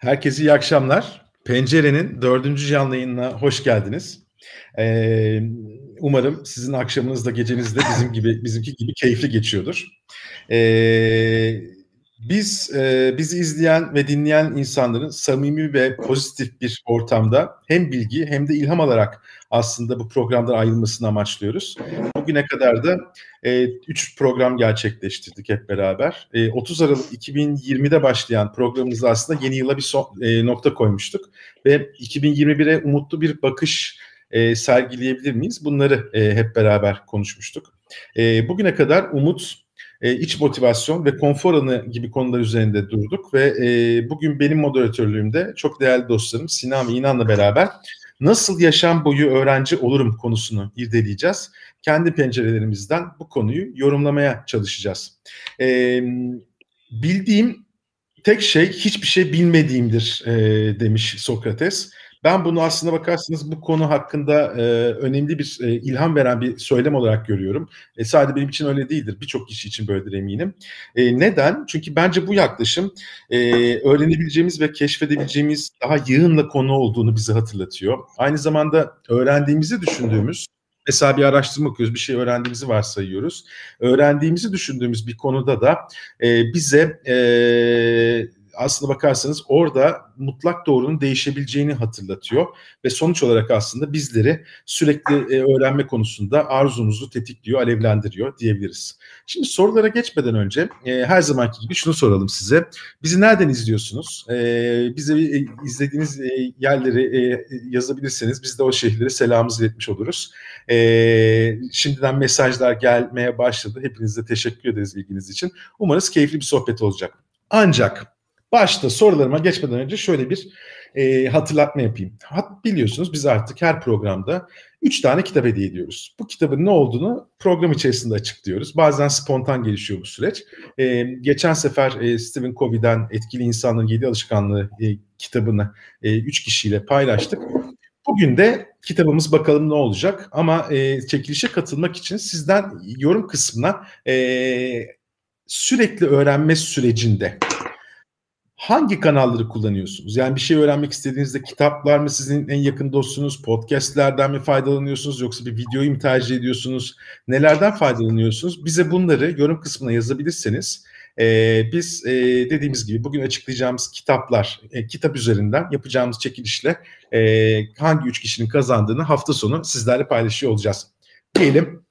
Herkese iyi akşamlar. Pencerenin dördüncü canlı yayınına hoş geldiniz. Ee, umarım sizin akşamınız da geceniz de bizim gibi bizimki gibi keyifli geçiyordur. Ee, biz e, bizi izleyen ve dinleyen insanların samimi ve pozitif bir ortamda hem bilgi hem de ilham alarak aslında bu programdan ayrılmasını amaçlıyoruz. Bugüne kadar da 3 e, program gerçekleştirdik hep beraber. E, 30 Aralık 2020'de başlayan programımızda aslında yeni yıla bir son, e, nokta koymuştuk ve 2021'e umutlu bir bakış e, sergileyebilir miyiz? Bunları e, hep beraber konuşmuştuk. E, bugüne kadar umut, e, iç motivasyon ve konfor alanı gibi konular üzerinde durduk ve e, bugün benim moderatörlüğümde çok değerli dostlarım Sinan ve İnan'la beraber nasıl yaşam boyu öğrenci olurum konusunu irdeleyeceğiz. Kendi pencerelerimizden bu konuyu yorumlamaya çalışacağız. E, bildiğim tek şey hiçbir şey bilmediğimdir e, demiş Sokrates. Ben bunu aslında bakarsanız bu konu hakkında e, önemli bir e, ilham veren bir söylem olarak görüyorum. E, sadece benim için öyle değildir. Birçok kişi için böyledir eminim. E, neden? Çünkü bence bu yaklaşım e, öğrenebileceğimiz ve keşfedebileceğimiz daha yığınla konu olduğunu bize hatırlatıyor. Aynı zamanda öğrendiğimizi düşündüğümüz Mesela bir araştırma okuyoruz, bir şey öğrendiğimizi varsayıyoruz. Öğrendiğimizi düşündüğümüz bir konuda da e, bize e, aslında bakarsanız orada mutlak doğrunun değişebileceğini hatırlatıyor ve sonuç olarak aslında bizleri sürekli e, öğrenme konusunda arzumuzu tetikliyor, alevlendiriyor diyebiliriz. Şimdi sorulara geçmeden önce e, her zamanki gibi şunu soralım size. Bizi nereden izliyorsunuz? E, bize e, izlediğiniz yerleri yazabilirseniz biz de o şehirlere selamımızı iletmiş oluruz. Şimdiden mesajlar gelmeye başladı. Hepinize teşekkür ederiz ilginiz için. Umarız keyifli bir sohbet olacak. Ancak Başta sorularıma geçmeden önce şöyle bir e, hatırlatma yapayım. Hat, biliyorsunuz biz artık her programda 3 tane kitap hediye ediyoruz. Bu kitabın ne olduğunu program içerisinde açıklıyoruz. Bazen spontan gelişiyor bu süreç. E, geçen sefer e, Stephen Covey'den Etkili İnsanların Yedi Alışkanlığı e, kitabını 3 e, üç kişiyle paylaştık. Bugün de kitabımız bakalım ne olacak ama e, çekilişe katılmak için sizden yorum kısmına e, sürekli öğrenme sürecinde hangi kanalları kullanıyorsunuz? Yani bir şey öğrenmek istediğinizde kitaplar mı sizin en yakın dostunuz, podcastlerden mi faydalanıyorsunuz yoksa bir videoyu mu tercih ediyorsunuz? Nelerden faydalanıyorsunuz? Bize bunları yorum kısmına yazabilirseniz e, biz e, dediğimiz gibi bugün açıklayacağımız kitaplar, e, kitap üzerinden yapacağımız çekilişle e, hangi üç kişinin kazandığını hafta sonu sizlerle paylaşıyor olacağız. Diyelim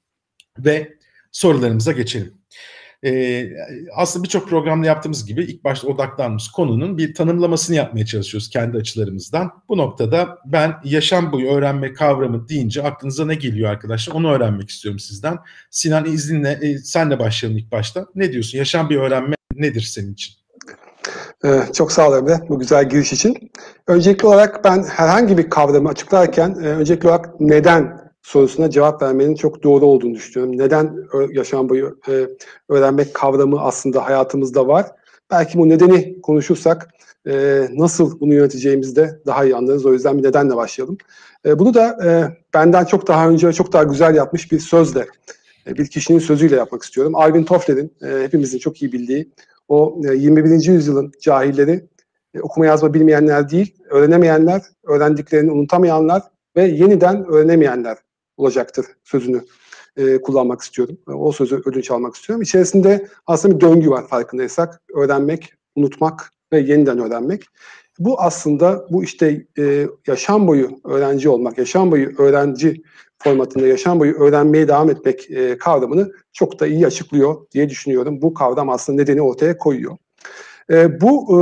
ve sorularımıza geçelim e, aslında birçok programda yaptığımız gibi ilk başta odaklandığımız konunun bir tanımlamasını yapmaya çalışıyoruz kendi açılarımızdan. Bu noktada ben yaşam boyu öğrenme kavramı deyince aklınıza ne geliyor arkadaşlar onu öğrenmek istiyorum sizden. Sinan izninle e, senle başlayalım ilk başta. Ne diyorsun? Yaşam bir öğrenme nedir senin için? Ee, çok sağ ol Emre bu güzel giriş için. Öncelikli olarak ben herhangi bir kavramı açıklarken e, öncelikli olarak neden sorusuna cevap vermenin çok doğru olduğunu düşünüyorum. Neden yaşam boyu e, öğrenmek kavramı aslında hayatımızda var? Belki bu nedeni konuşursak e, nasıl bunu yöneteceğimizi de daha iyi anlarız. O yüzden bir nedenle başlayalım. E, bunu da benden çok daha önce çok daha güzel yapmış bir sözle, bir kişinin sözüyle yapmak istiyorum. Alvin Toffler'in hepimizin çok iyi bildiği o e, 21. yüzyılın cahilleri okuma yazma bilmeyenler değil, öğrenemeyenler, öğrendiklerini unutamayanlar ve yeniden öğrenemeyenler olacaktır sözünü e, kullanmak istiyorum. O sözü ödünç almak istiyorum. İçerisinde aslında bir döngü var farkındaysak. Öğrenmek, unutmak ve yeniden öğrenmek. Bu aslında bu işte e, yaşam boyu öğrenci olmak, yaşam boyu öğrenci formatında yaşam boyu öğrenmeye devam etmek e, kavramını çok da iyi açıklıyor diye düşünüyorum. Bu kavram aslında nedeni ortaya koyuyor. E, bu e,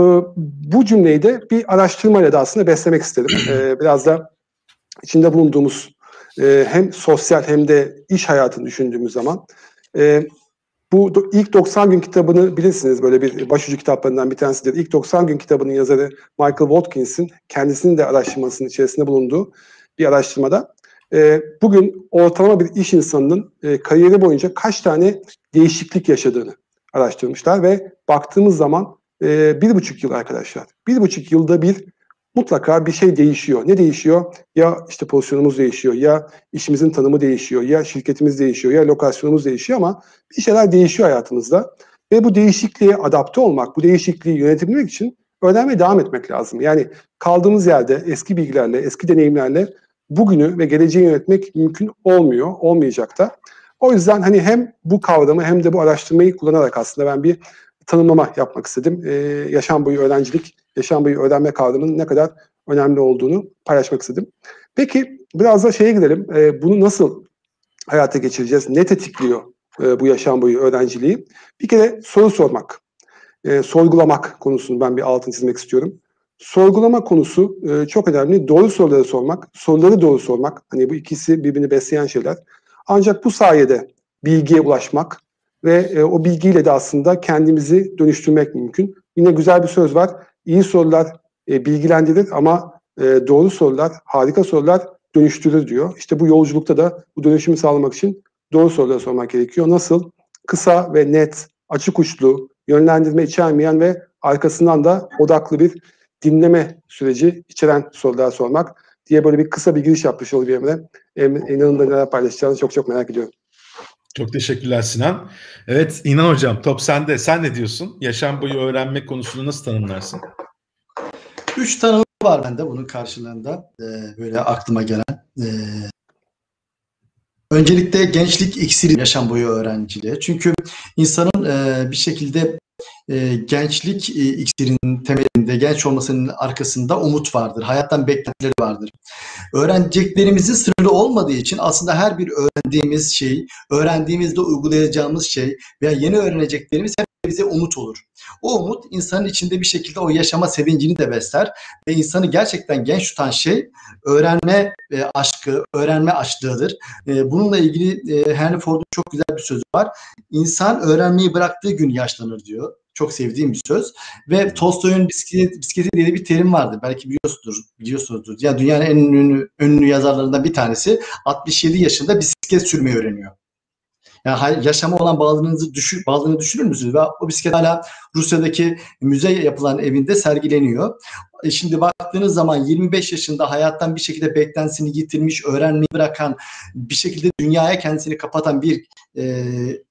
bu cümleyi de bir araştırmayla da aslında beslemek istedim. E, biraz da içinde bulunduğumuz e, hem sosyal hem de iş hayatını düşündüğümüz zaman e, bu ilk 90 gün kitabını bilirsiniz böyle bir başucu kitaplarından bir tanesidir. İlk 90 gün kitabının yazarı Michael Watkins'in kendisinin de araştırmasının içerisinde bulunduğu bir araştırmada e, bugün ortalama bir iş insanının e, kariyeri boyunca kaç tane değişiklik yaşadığını araştırmışlar ve baktığımız zaman e, bir buçuk yıl arkadaşlar. Bir buçuk yılda bir mutlaka bir şey değişiyor. Ne değişiyor? Ya işte pozisyonumuz değişiyor, ya işimizin tanımı değişiyor, ya şirketimiz değişiyor, ya lokasyonumuz değişiyor ama bir şeyler değişiyor hayatımızda. Ve bu değişikliğe adapte olmak, bu değişikliği yönetebilmek için öğrenmeye devam etmek lazım. Yani kaldığımız yerde eski bilgilerle, eski deneyimlerle bugünü ve geleceği yönetmek mümkün olmuyor, olmayacak da. O yüzden hani hem bu kavramı hem de bu araştırmayı kullanarak aslında ben bir tanımlama yapmak istedim. Ee, yaşam boyu öğrencilik, yaşam boyu öğrenme kavramının ne kadar önemli olduğunu paylaşmak istedim. Peki biraz da şeye gidelim. Ee, bunu nasıl hayata geçireceğiz? Ne tetikliyor e, bu yaşam boyu öğrenciliği? Bir kere soru sormak, e, sorgulamak konusunu ben bir altın çizmek istiyorum. Sorgulama konusu e, çok önemli. Doğru soruları sormak, soruları doğru sormak. Hani bu ikisi birbirini besleyen şeyler. Ancak bu sayede bilgiye ulaşmak ve e, o bilgiyle de aslında kendimizi dönüştürmek mümkün. Yine güzel bir söz var. İyi sorular e, bilgilendirir ama e, doğru sorular, harika sorular dönüştürür diyor. İşte bu yolculukta da bu dönüşümü sağlamak için doğru sorular sormak gerekiyor. Nasıl? Kısa ve net, açık uçlu, yönlendirme içermeyen ve arkasından da odaklı bir dinleme süreci içeren sorular sormak diye böyle bir kısa bir giriş yapmış olayım Emre. İnanın da neler paylaşacağını çok çok merak ediyorum. Çok teşekkürler Sinan. Evet İnan Hocam top sende. Sen ne diyorsun? Yaşam boyu öğrenme konusunu nasıl tanımlarsın? Üç tanım var bende bunun karşılığında. Ee, böyle aklıma gelen. Ee, öncelikle gençlik iksiri yaşam boyu öğrenciliğe. Çünkü insanın e, bir şekilde e, gençlik e, iksirinin temelinde, genç olmasının arkasında umut vardır. Hayattan beklentileri vardır. Öğreneceklerimizin sınırı olmadığı için aslında her bir öğrendiğimiz şey, öğrendiğimizde uygulayacağımız şey veya yeni öğreneceklerimiz hep bize umut olur. O umut insanın içinde bir şekilde o yaşama sevincini de besler ve insanı gerçekten genç tutan şey öğrenme e, aşkı, öğrenme açlığıdır. E, bununla ilgili e, Henry Ford'un çok güzel bir sözü var. İnsan öğrenmeyi bıraktığı gün yaşlanır diyor. Çok sevdiğim bir söz. Ve Tolstoy'un bisiklet, bisikleti diye bir terim vardı. Belki biliyorsunuzdur. biliyorsunuzdur. Ya yani dünyanın en ünlü, ünlü yazarlarından bir tanesi 67 yaşında bisiklet sürmeyi öğreniyor. Yani yaşama olan bağlılığınızı düşür, bağlılığını düşünür müsünüz? Ve o bisiklet hala Rusya'daki müze yapılan evinde sergileniyor. E şimdi baktığınız zaman 25 yaşında hayattan bir şekilde beklentisini yitirmiş, öğrenmeyi bırakan, bir şekilde dünyaya kendisini kapatan bir e,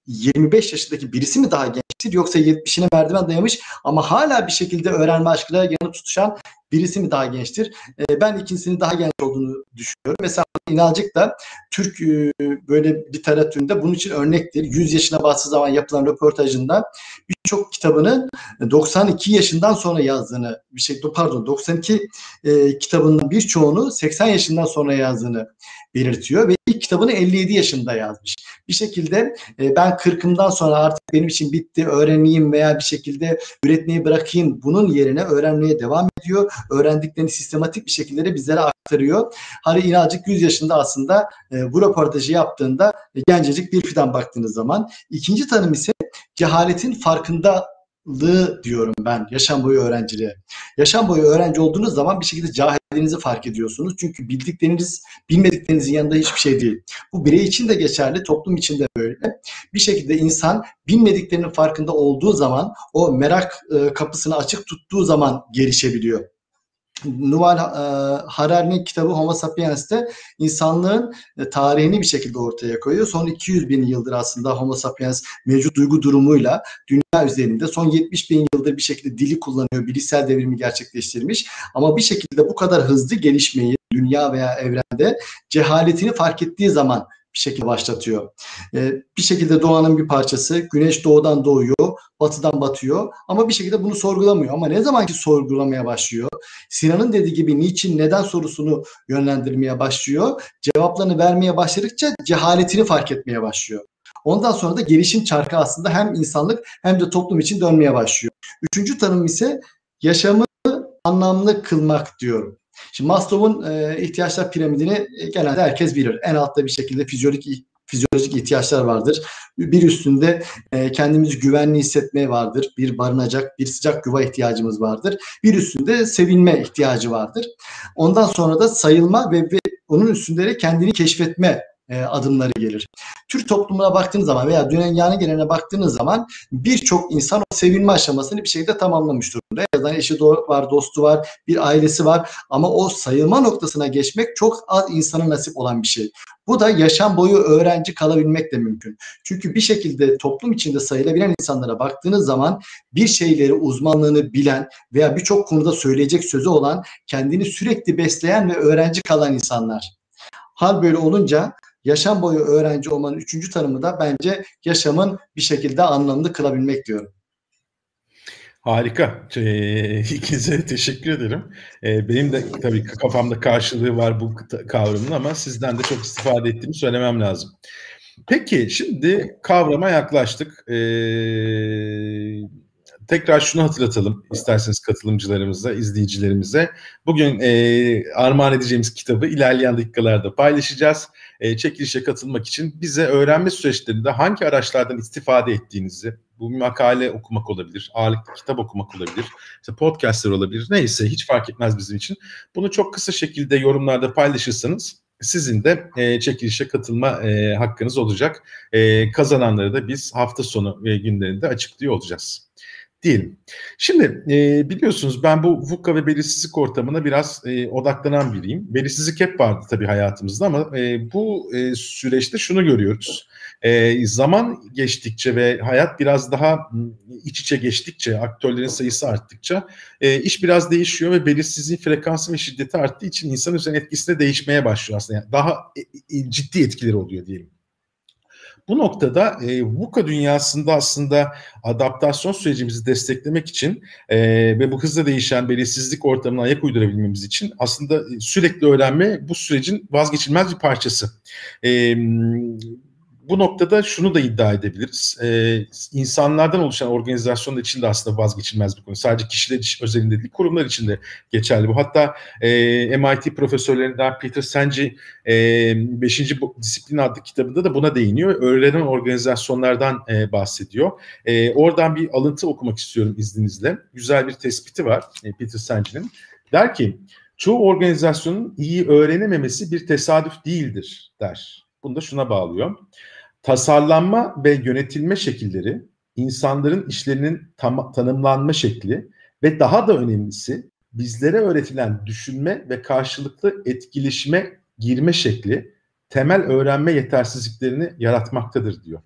25 yaşındaki birisi mi daha gençtir yoksa 70'ine merdiven dayamış ama hala bir şekilde öğrenme aşkıyla yanı tutuşan birisi mi daha gençtir? E, ben ikincisinin daha genç olduğunu düşünüyorum. Mesela İnalcık da Türk e, böyle literatüründe bunun için örnektir. 100 yaşına bastığı zaman yapılan röportajında birçok kitabını 92 yaşından sonra yazdığını bir şey pardon 92 e, kitabının birçoğunu 80 yaşından sonra yazdığını belirtiyor ve ilk kitabını 57 yaşında yazmış. Bir şekilde e, ben 40'ımdan sonra artık benim için bitti öğreneyim veya bir şekilde üretmeyi bırakayım bunun yerine öğrenmeye devam ediyor. Öğrendiklerini sistematik bir şekilde bizlere aktarıyor. Hani inacık 100 yaşında aslında e, bu röportajı yaptığında e, gencecik bir fidan baktığınız zaman. ikinci tanım ise cehaletin farkında diyorum ben yaşam boyu öğrenciliğe. Yaşam boyu öğrenci olduğunuz zaman bir şekilde cahilliğinizi fark ediyorsunuz. Çünkü bildikleriniz bilmediklerinizin yanında hiçbir şey değil. Bu birey için de geçerli, toplum için de böyle. Bir şekilde insan bilmediklerinin farkında olduğu zaman o merak e, kapısını açık tuttuğu zaman gelişebiliyor. Nuval e, Harari'nin kitabı Homo Sapiens'te insanlığın e, tarihini bir şekilde ortaya koyuyor. Son 200 bin yıldır aslında Homo Sapiens mevcut duygu durumuyla dünya üzerinde son 70 bin yıldır bir şekilde dili kullanıyor, bilişsel devrimi gerçekleştirmiş. Ama bir şekilde bu kadar hızlı gelişmeyi dünya veya evrende cehaletini fark ettiği zaman bir şekilde başlatıyor. Ee, bir şekilde doğanın bir parçası. Güneş doğudan doğuyor, batıdan batıyor ama bir şekilde bunu sorgulamıyor. Ama ne zaman ki sorgulamaya başlıyor, Sinan'ın dediği gibi niçin, neden sorusunu yönlendirmeye başlıyor. Cevaplarını vermeye başladıkça cehaletini fark etmeye başlıyor. Ondan sonra da gelişim çarkı aslında hem insanlık hem de toplum için dönmeye başlıyor. Üçüncü tanım ise yaşamı anlamlı kılmak diyorum. Şimdi Maslow'un e, ihtiyaçlar piramidini e, genelde herkes bilir. En altta bir şekilde fizyolojik fizyolojik ihtiyaçlar vardır. Bir üstünde e, kendimizi güvenli hissetmeye vardır. Bir barınacak, bir sıcak yuva ihtiyacımız vardır. Bir üstünde sevilme ihtiyacı vardır. Ondan sonra da sayılma ve, ve onun üstünde de kendini keşfetme e, adımları gelir. Türk toplumuna baktığınız zaman veya dünyanın geneline baktığınız zaman birçok insan o sevilme aşamasını bir şekilde tamamlamış durumda. Azından eşi var, dostu var, bir ailesi var ama o sayılma noktasına geçmek çok az insana nasip olan bir şey. Bu da yaşam boyu öğrenci kalabilmek de mümkün. Çünkü bir şekilde toplum içinde sayılabilen insanlara baktığınız zaman bir şeyleri uzmanlığını bilen veya birçok konuda söyleyecek sözü olan, kendini sürekli besleyen ve öğrenci kalan insanlar. Hal böyle olunca yaşam boyu öğrenci olmanın üçüncü tanımı da bence yaşamın bir şekilde anlamlı kılabilmek diyorum. Harika. Ee, teşekkür ederim. Ee, benim de tabii kafamda karşılığı var bu kavramın ama sizden de çok istifade ettiğimi söylemem lazım. Peki şimdi kavrama yaklaştık. Ee, tekrar şunu hatırlatalım isterseniz katılımcılarımıza, izleyicilerimize. Bugün e, armağan edeceğimiz kitabı ilerleyen dakikalarda paylaşacağız. E, çekilişe katılmak için bize öğrenme süreçlerinde hangi araçlardan istifade ettiğinizi, bu makale okumak olabilir, ağırlıklı kitap okumak olabilir, işte podcastler olabilir, neyse hiç fark etmez bizim için. Bunu çok kısa şekilde yorumlarda paylaşırsanız sizin de e, çekilişe katılma e, hakkınız olacak. E, kazananları da biz hafta sonu ve günlerinde açıklıyor olacağız diyelim. Şimdi e, biliyorsunuz ben bu VUCA ve belirsizlik ortamına biraz e, odaklanan biriyim. Belirsizlik hep vardı tabii hayatımızda ama e, bu e, süreçte şunu görüyoruz. E, zaman geçtikçe ve hayat biraz daha iç içe geçtikçe, aktörlerin sayısı arttıkça e, iş biraz değişiyor ve belirsizliğin frekansı ve şiddeti arttığı için insan üzerine etkisi de değişmeye başlıyor aslında. Yani daha e, e, ciddi etkileri oluyor diyelim. Bu noktada e, VUCA dünyasında aslında adaptasyon sürecimizi desteklemek için e, ve bu hızla değişen belirsizlik ortamına ayak uydurabilmemiz için aslında e, sürekli öğrenme bu sürecin vazgeçilmez bir parçası. E, bu noktada şunu da iddia edebiliriz. Ee, insanlardan oluşan organizasyonlar için de aslında vazgeçilmez bir konu. Sadece kişiler özelinde değil, kurumlar için de geçerli bu. Hatta e, MIT profesörlerinden Peter Senge e, 5. Disiplin adlı kitabında da buna değiniyor. Öğrenen organizasyonlardan e, bahsediyor. E, oradan bir alıntı okumak istiyorum izninizle. Güzel bir tespiti var e, Peter Senge'nin. Der ki, çoğu organizasyonun iyi öğrenememesi bir tesadüf değildir der. Bunu da şuna bağlıyor tasarlanma ve yönetilme şekilleri, insanların işlerinin tam, tanımlanma şekli ve daha da önemlisi bizlere öğretilen düşünme ve karşılıklı etkileşime girme şekli temel öğrenme yetersizliklerini yaratmaktadır diyor.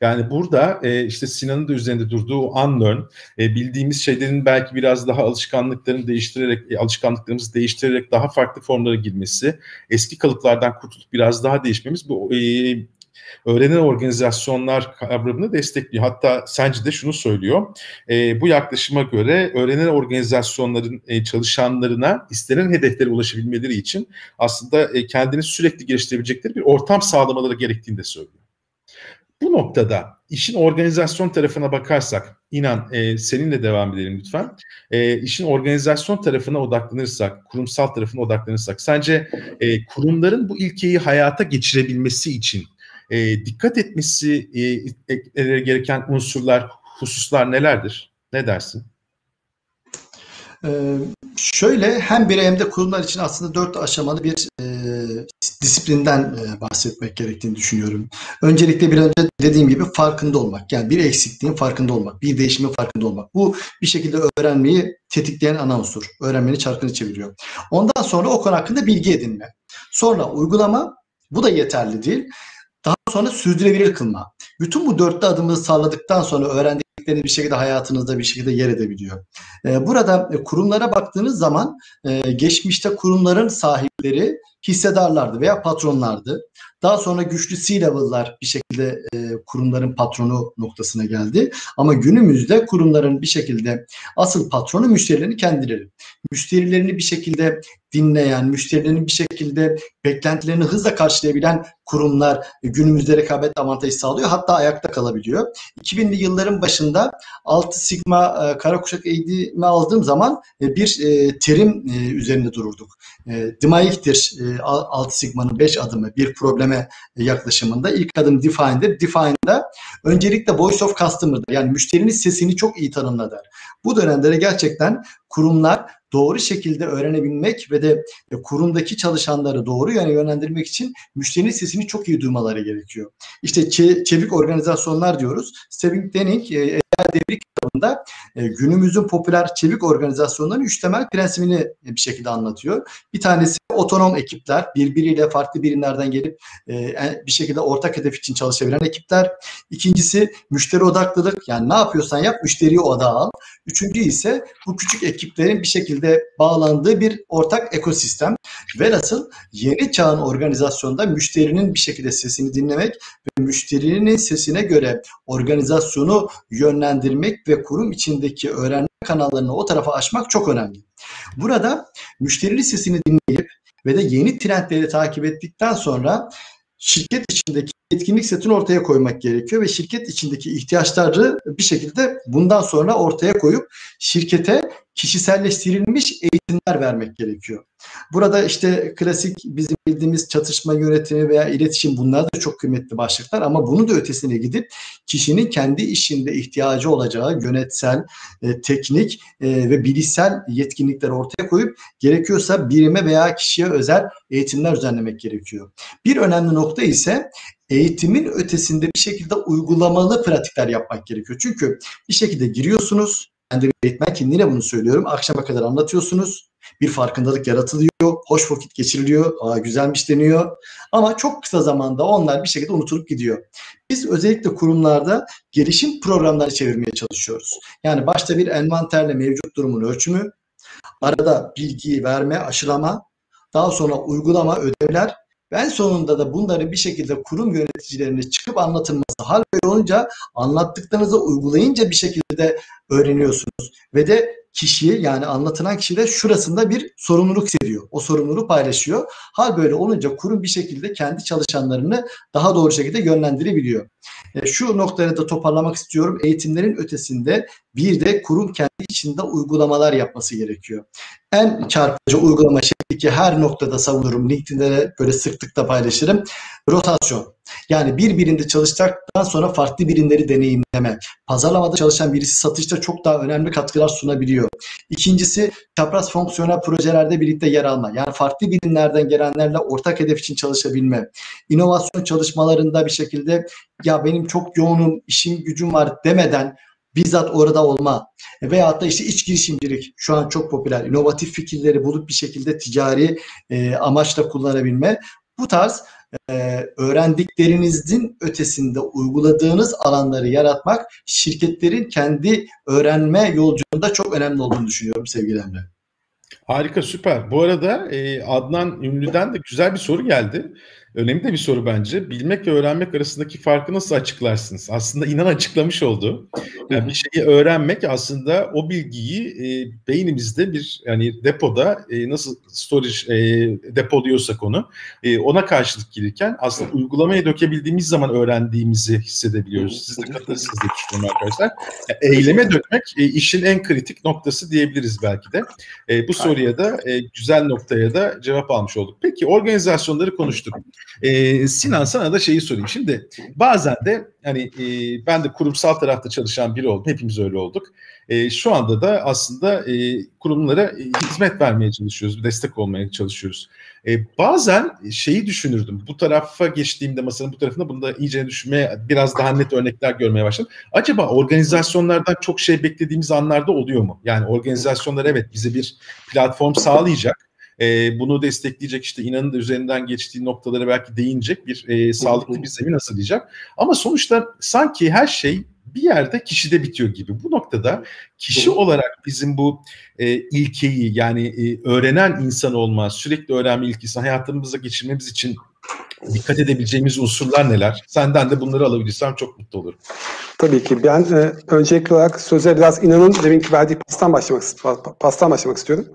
Yani burada e, işte Sinan'ın da üzerinde durduğu unlearn, e, bildiğimiz şeylerin belki biraz daha alışkanlıklarını değiştirerek, e, alışkanlıklarımızı değiştirerek daha farklı formlara girmesi, eski kalıplardan kurtulup biraz daha değişmemiz bu e, öğrenen organizasyonlar kavramını destekliyor. Hatta Sence de şunu söylüyor. E, bu yaklaşıma göre öğrenen organizasyonların e, çalışanlarına istenen hedeflere ulaşabilmeleri için aslında e, kendini sürekli geliştirebilecekleri bir ortam sağlamaları gerektiğini de söylüyor. Bu noktada işin organizasyon tarafına bakarsak, inan e, seninle devam edelim lütfen. E, işin organizasyon tarafına odaklanırsak, kurumsal tarafına odaklanırsak, sence e, kurumların bu ilkeyi hayata geçirebilmesi için e, dikkat etmesi e, gereken unsurlar, hususlar nelerdir? Ne dersin? Ee, şöyle hem birey hem de kurumlar için aslında dört aşamalı bir e, disiplinden e, bahsetmek gerektiğini düşünüyorum. Öncelikle bir önce dediğim gibi farkında olmak. Yani bir eksikliğin farkında olmak, bir değişimin farkında olmak. Bu bir şekilde öğrenmeyi tetikleyen ana unsur. Öğrenmenin çarkını çeviriyor. Ondan sonra o konu hakkında bilgi edinme. Sonra uygulama. Bu da yeterli değil. Daha sonra sürdürülebilir kılma. Bütün bu dörtte adımı sağladıktan sonra öğrendiklerini bir şekilde hayatınızda bir şekilde yer edebiliyor. Ee, burada e, kurumlara baktığınız zaman e, geçmişte kurumların sahipleri hissedarlardı veya patronlardı. Daha sonra güçlü C-level'lar bir şekilde e, kurumların patronu noktasına geldi. Ama günümüzde kurumların bir şekilde asıl patronu müşterilerini kendileri. Müşterilerini bir şekilde dinleyen, müşterilerin bir şekilde beklentilerini hızla karşılayabilen kurumlar günümüzde rekabet avantajı sağlıyor. Hatta ayakta kalabiliyor. 2000'li yılların başında 6 Sigma e, kara eğitimi aldığım zaman e, bir e, terim e, üzerinde dururduk. E, DMAIC'tir e, e, Altı Sigma'nın 5 adımı bir probleme yaklaşımında. ilk adım Define'dir. Define'da öncelikle Voice of Customer'dır. Yani müşterinin sesini çok iyi tanımla Bu dönemde gerçekten kurumlar doğru şekilde öğrenebilmek ve de kurumdaki çalışanları doğru yöne yönlendirmek için müşterinin sesini çok iyi duymaları gerekiyor. İşte çevik organizasyonlar diyoruz. Stephen Denning e, Devri kitabında e, günümüzün popüler çevik organizasyonların üç temel prensibini bir şekilde anlatıyor. Bir tanesi otonom ekipler, birbiriyle farklı birimlerden gelip e, bir şekilde ortak hedef için çalışabilen ekipler. İkincisi müşteri odaklılık, yani ne yapıyorsan yap müşteriyi odağa al. Üçüncü ise bu küçük ekiplerin bir şekilde bağlandığı bir ortak ekosistem. Velhasıl yeni çağın organizasyonda müşterinin bir şekilde sesini dinlemek ve müşterinin sesine göre organizasyonu yönlendirmek ve kurum içindeki öğrenme kanallarını o tarafa açmak çok önemli. Burada müşterinin sesini dinleyip ve de yeni trendleri takip ettikten sonra şirket içindeki etkinlik setini ortaya koymak gerekiyor ve şirket içindeki ihtiyaçları bir şekilde bundan sonra ortaya koyup şirkete kişiselleştirilmiş eğitimler vermek gerekiyor. Burada işte klasik bizim bildiğimiz çatışma yönetimi veya iletişim bunlar da çok kıymetli başlıklar ama bunu da ötesine gidip kişinin kendi işinde ihtiyacı olacağı yönetsel, e, teknik e, ve bilişsel yetkinlikler ortaya koyup gerekiyorsa birime veya kişiye özel eğitimler düzenlemek gerekiyor. Bir önemli nokta ise eğitimin ötesinde bir şekilde uygulamalı pratikler yapmak gerekiyor. Çünkü bir şekilde giriyorsunuz, ben de eğitmen kimliğiyle bunu söylüyorum. Akşama kadar anlatıyorsunuz. Bir farkındalık yaratılıyor. Hoş vakit geçiriliyor. Aa, güzelmiş deniyor. Ama çok kısa zamanda onlar bir şekilde unutulup gidiyor. Biz özellikle kurumlarda gelişim programları çevirmeye çalışıyoruz. Yani başta bir envanterle mevcut durumun ölçümü, arada bilgiyi verme, aşılama, daha sonra uygulama, ödevler ben sonunda da bunları bir şekilde kurum yöneticilerine çıkıp anlatılması. Hal böyle olunca anlattıklarınızı uygulayınca bir şekilde öğreniyorsunuz. Ve de kişi yani anlatılan kişi de şurasında bir sorumluluk hissediyor. O sorumluluğu paylaşıyor. Hal böyle olunca kurum bir şekilde kendi çalışanlarını daha doğru şekilde yönlendirebiliyor. E, şu noktaya da toparlamak istiyorum. Eğitimlerin ötesinde bir de kurum kendi içinde uygulamalar yapması gerekiyor. En çarpıcı uygulama şey ki her noktada savunurum. LinkedIn'de de böyle sıklıkla paylaşırım. Rotasyon. Yani bir birimde çalıştıktan sonra farklı birimleri deneyimleme. Pazarlamada çalışan birisi satışta çok daha önemli katkılar sunabiliyor. İkincisi çapraz fonksiyonel projelerde birlikte yer alma. Yani farklı birimlerden gelenlerle ortak hedef için çalışabilme. İnovasyon çalışmalarında bir şekilde ya benim çok yoğunum, işim gücüm var demeden bizzat orada olma veyahut da işte iç girişimcilik şu an çok popüler. inovatif fikirleri bulup bir şekilde ticari e, amaçla kullanabilme. Bu tarz e, öğrendiklerinizin ötesinde uyguladığınız alanları yaratmak şirketlerin kendi öğrenme yolculuğunda çok önemli olduğunu düşünüyorum sevgili Emre. Harika süper. Bu arada e, Adnan Ünlü'den de güzel bir soru geldi. Önemli de bir soru bence. Bilmek ve öğrenmek arasındaki farkı nasıl açıklarsınız? Aslında inan açıklamış oldu. Yani bir şeyi öğrenmek aslında o bilgiyi e, beynimizde bir yani depoda e, nasıl storage e, depoluyorsak onu e, ona karşılık gelirken aslında uygulamaya dökebildiğimiz zaman öğrendiğimizi hissedebiliyoruz. Siz de katılırsınız diye düşünüyorum arkadaşlar. Yani eyleme dökmek e, işin en kritik noktası diyebiliriz belki de. E, bu soruya da e, güzel noktaya da cevap almış olduk. Peki organizasyonları konuştuk. E, Sinan sana da şeyi sorayım. Şimdi bazen de hani e, ben de kurumsal tarafta çalışan biri oldum. Hepimiz öyle olduk. E, şu anda da aslında e, kurumlara e, hizmet vermeye çalışıyoruz, destek olmaya çalışıyoruz. E, bazen şeyi düşünürdüm. Bu tarafa geçtiğimde masanın bu tarafında bunu da iyice düşünmeye, biraz daha net örnekler görmeye başladım. Acaba organizasyonlardan çok şey beklediğimiz anlarda oluyor mu? Yani organizasyonlar evet bize bir platform sağlayacak e, bunu destekleyecek işte inanın da üzerinden geçtiği noktalara belki değinecek bir e, sağlıklı bir zemin hazırlayacak. Ama sonuçta sanki her şey bir yerde kişide bitiyor gibi. Bu noktada kişi olarak bizim bu e, ilkeyi yani e, öğrenen insan olma, sürekli öğrenme ilkesi hayatımıza geçirmemiz için dikkat edebileceğimiz unsurlar neler? Senden de bunları alabilirsem çok mutlu olurum. Tabii ki. Ben e, öncelikli olarak söze biraz inanın deminki verdiği pastan başlamak, pastan başlamak istiyorum.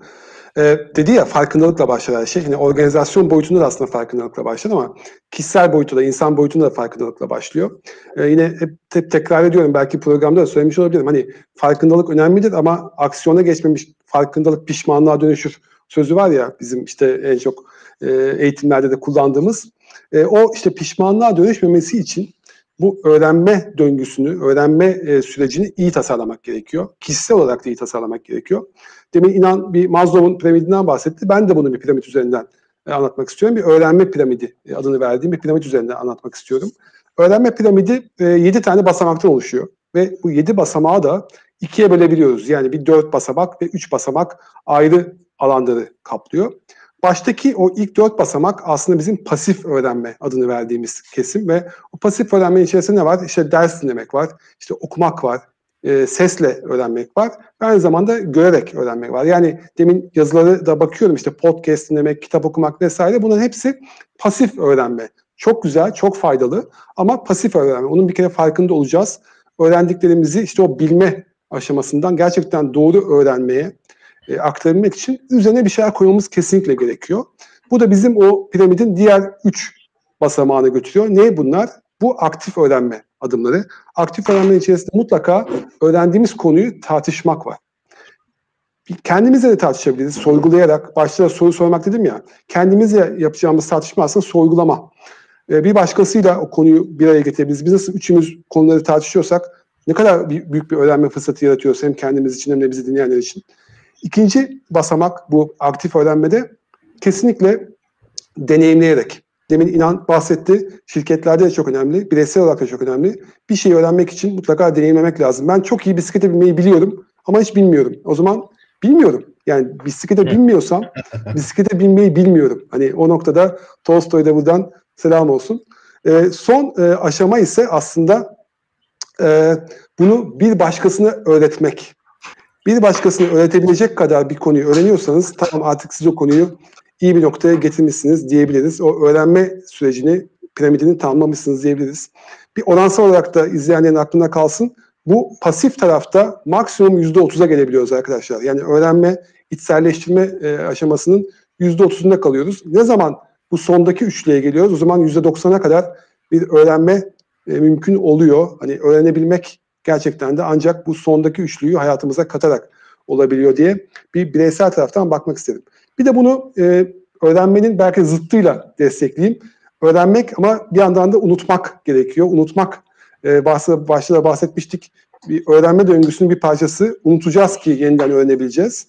Ee, dedi ya farkındalıkla başlar her şey. Yani organizasyon boyutunda da aslında farkındalıkla başlar ama kişisel boyutu da insan boyutunda da farkındalıkla başlıyor. Ee, yine hep, hep tekrar ediyorum belki programda da söylemiş olabilirim. Hani farkındalık önemlidir ama aksiyona geçmemiş farkındalık pişmanlığa dönüşür. sözü var ya bizim işte en çok e, eğitimlerde de kullandığımız. E, o işte pişmanlığa dönüşmemesi için bu öğrenme döngüsünü, öğrenme e, sürecini iyi tasarlamak gerekiyor. Kişisel olarak da iyi tasarlamak gerekiyor. Demin inan bir Maslow'un piramidinden bahsetti. Ben de bunu bir piramit üzerinden e, anlatmak istiyorum. Bir öğrenme piramidi e, adını verdiğim bir piramit üzerinden anlatmak istiyorum. Öğrenme piramidi e, 7 tane basamaktan oluşuyor. Ve bu 7 basamağı da ikiye bölebiliyoruz. Yani bir 4 basamak ve 3 basamak ayrı alanları kaplıyor. Baştaki o ilk dört basamak aslında bizim pasif öğrenme adını verdiğimiz kesim ve o pasif öğrenmenin içerisinde ne var? İşte ders dinlemek var, işte okumak var, e, sesle öğrenmek var. Aynı zamanda görerek öğrenmek var. Yani demin yazıları da bakıyorum işte podcast dinlemek, kitap okumak vesaire bunların hepsi pasif öğrenme. Çok güzel, çok faydalı ama pasif öğrenme. Onun bir kere farkında olacağız. Öğrendiklerimizi işte o bilme aşamasından gerçekten doğru öğrenmeye, e, aktarabilmek için üzerine bir şeyler koymamız kesinlikle gerekiyor. Bu da bizim o piramidin diğer üç basamağına götürüyor. Ne bunlar? Bu aktif öğrenme adımları. Aktif öğrenmenin içerisinde mutlaka öğrendiğimiz konuyu tartışmak var. Kendimizle de tartışabiliriz, sorgulayarak. Başta soru sormak dedim ya, kendimizle yapacağımız tartışma aslında sorgulama. Ee, bir başkasıyla o konuyu bir araya getirebiliriz. Biz nasıl üçümüz konuları tartışıyorsak ne kadar büyük bir öğrenme fırsatı yaratıyoruz hem kendimiz için hem de bizi dinleyenler için. İkinci basamak bu aktif öğrenmede kesinlikle deneyimleyerek. Demin inan bahsetti. Şirketlerde de çok önemli. Bireysel olarak da çok önemli. Bir şeyi öğrenmek için mutlaka deneyimlemek lazım. Ben çok iyi bisiklete binmeyi biliyorum ama hiç bilmiyorum. O zaman bilmiyorum. Yani bisiklete binmiyorsam bisiklete binmeyi bilmiyorum. Hani o noktada Tolstoy'da buradan selam olsun. E, son e, aşama ise aslında e, bunu bir başkasına öğretmek bir başkasını öğretebilecek kadar bir konuyu öğreniyorsanız tamam artık siz o konuyu iyi bir noktaya getirmişsiniz diyebiliriz. O öğrenme sürecini, piramidini tamamlamışsınız diyebiliriz. Bir oransal olarak da izleyenlerin aklına kalsın. Bu pasif tarafta maksimum %30'a gelebiliyoruz arkadaşlar. Yani öğrenme, içselleştirme e, aşamasının %30'unda kalıyoruz. Ne zaman bu sondaki üçlüye geliyoruz? O zaman %90'a kadar bir öğrenme e, mümkün oluyor. Hani öğrenebilmek gerçekten de ancak bu sondaki üçlüyü hayatımıza katarak olabiliyor diye bir bireysel taraftan bakmak istedim. Bir de bunu e, öğrenmenin belki zıttıyla destekleyeyim. Öğrenmek ama bir yandan da unutmak gerekiyor. Unutmak e, başta, başta da bahsetmiştik. Bir öğrenme döngüsünün bir parçası. Unutacağız ki yeniden öğrenebileceğiz.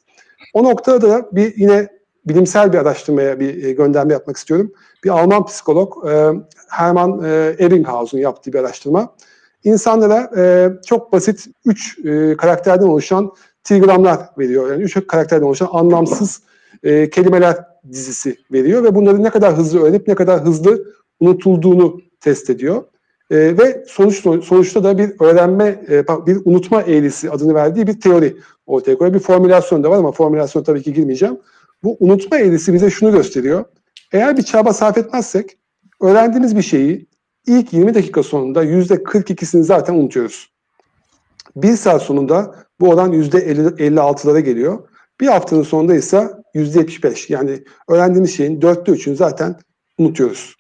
O noktada da bir yine bilimsel bir araştırmaya bir e, gönderme yapmak istiyorum. Bir Alman psikolog e, Hermann e, Ebbinghaus'un yaptığı bir araştırma insanlara e, çok basit üç e, karakterden oluşan trigramlar veriyor. Yani üç karakterden oluşan anlamsız e, kelimeler dizisi veriyor ve bunları ne kadar hızlı öğrenip ne kadar hızlı unutulduğunu test ediyor. E, ve sonuç, sonuçta da bir öğrenme, e, bir unutma eğrisi adını verdiği bir teori ortaya koyuyor. Bir formülasyon da var ama formülasyon tabii ki girmeyeceğim. Bu unutma eğrisi bize şunu gösteriyor. Eğer bir çaba sarf etmezsek öğrendiğimiz bir şeyi İlk 20 dakika sonunda %42'sini zaten unutuyoruz. Bir saat sonunda bu oran %56'lara geliyor. Bir haftanın sonunda ise %75. Yani öğrendiğimiz şeyin dörtte üçünü zaten unutuyoruz.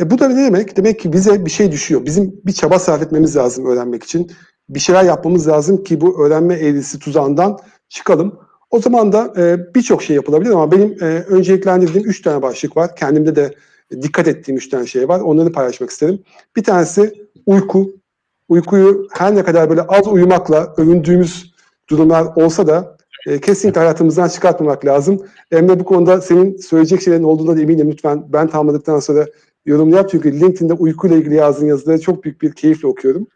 E bu da ne demek? Demek ki bize bir şey düşüyor. Bizim bir çaba sarf etmemiz lazım öğrenmek için. Bir şeyler yapmamız lazım ki bu öğrenme eğrisi tuzağından çıkalım. O zaman da e, birçok şey yapılabilir ama benim e, önceliklendirdiğim üç tane başlık var. Kendimde de dikkat ettiğim üç tane şey var. Onları paylaşmak isterim. Bir tanesi uyku. Uykuyu her ne kadar böyle az uyumakla övündüğümüz durumlar olsa da e, kesinlikle hayatımızdan çıkartmamak lazım. Emre bu konuda senin söyleyecek şeylerin olduğuna da eminim. Lütfen ben tamamladıktan sonra yorum yap. Çünkü LinkedIn'de uykuyla ilgili yazdığın yazıları çok büyük bir keyifle okuyorum.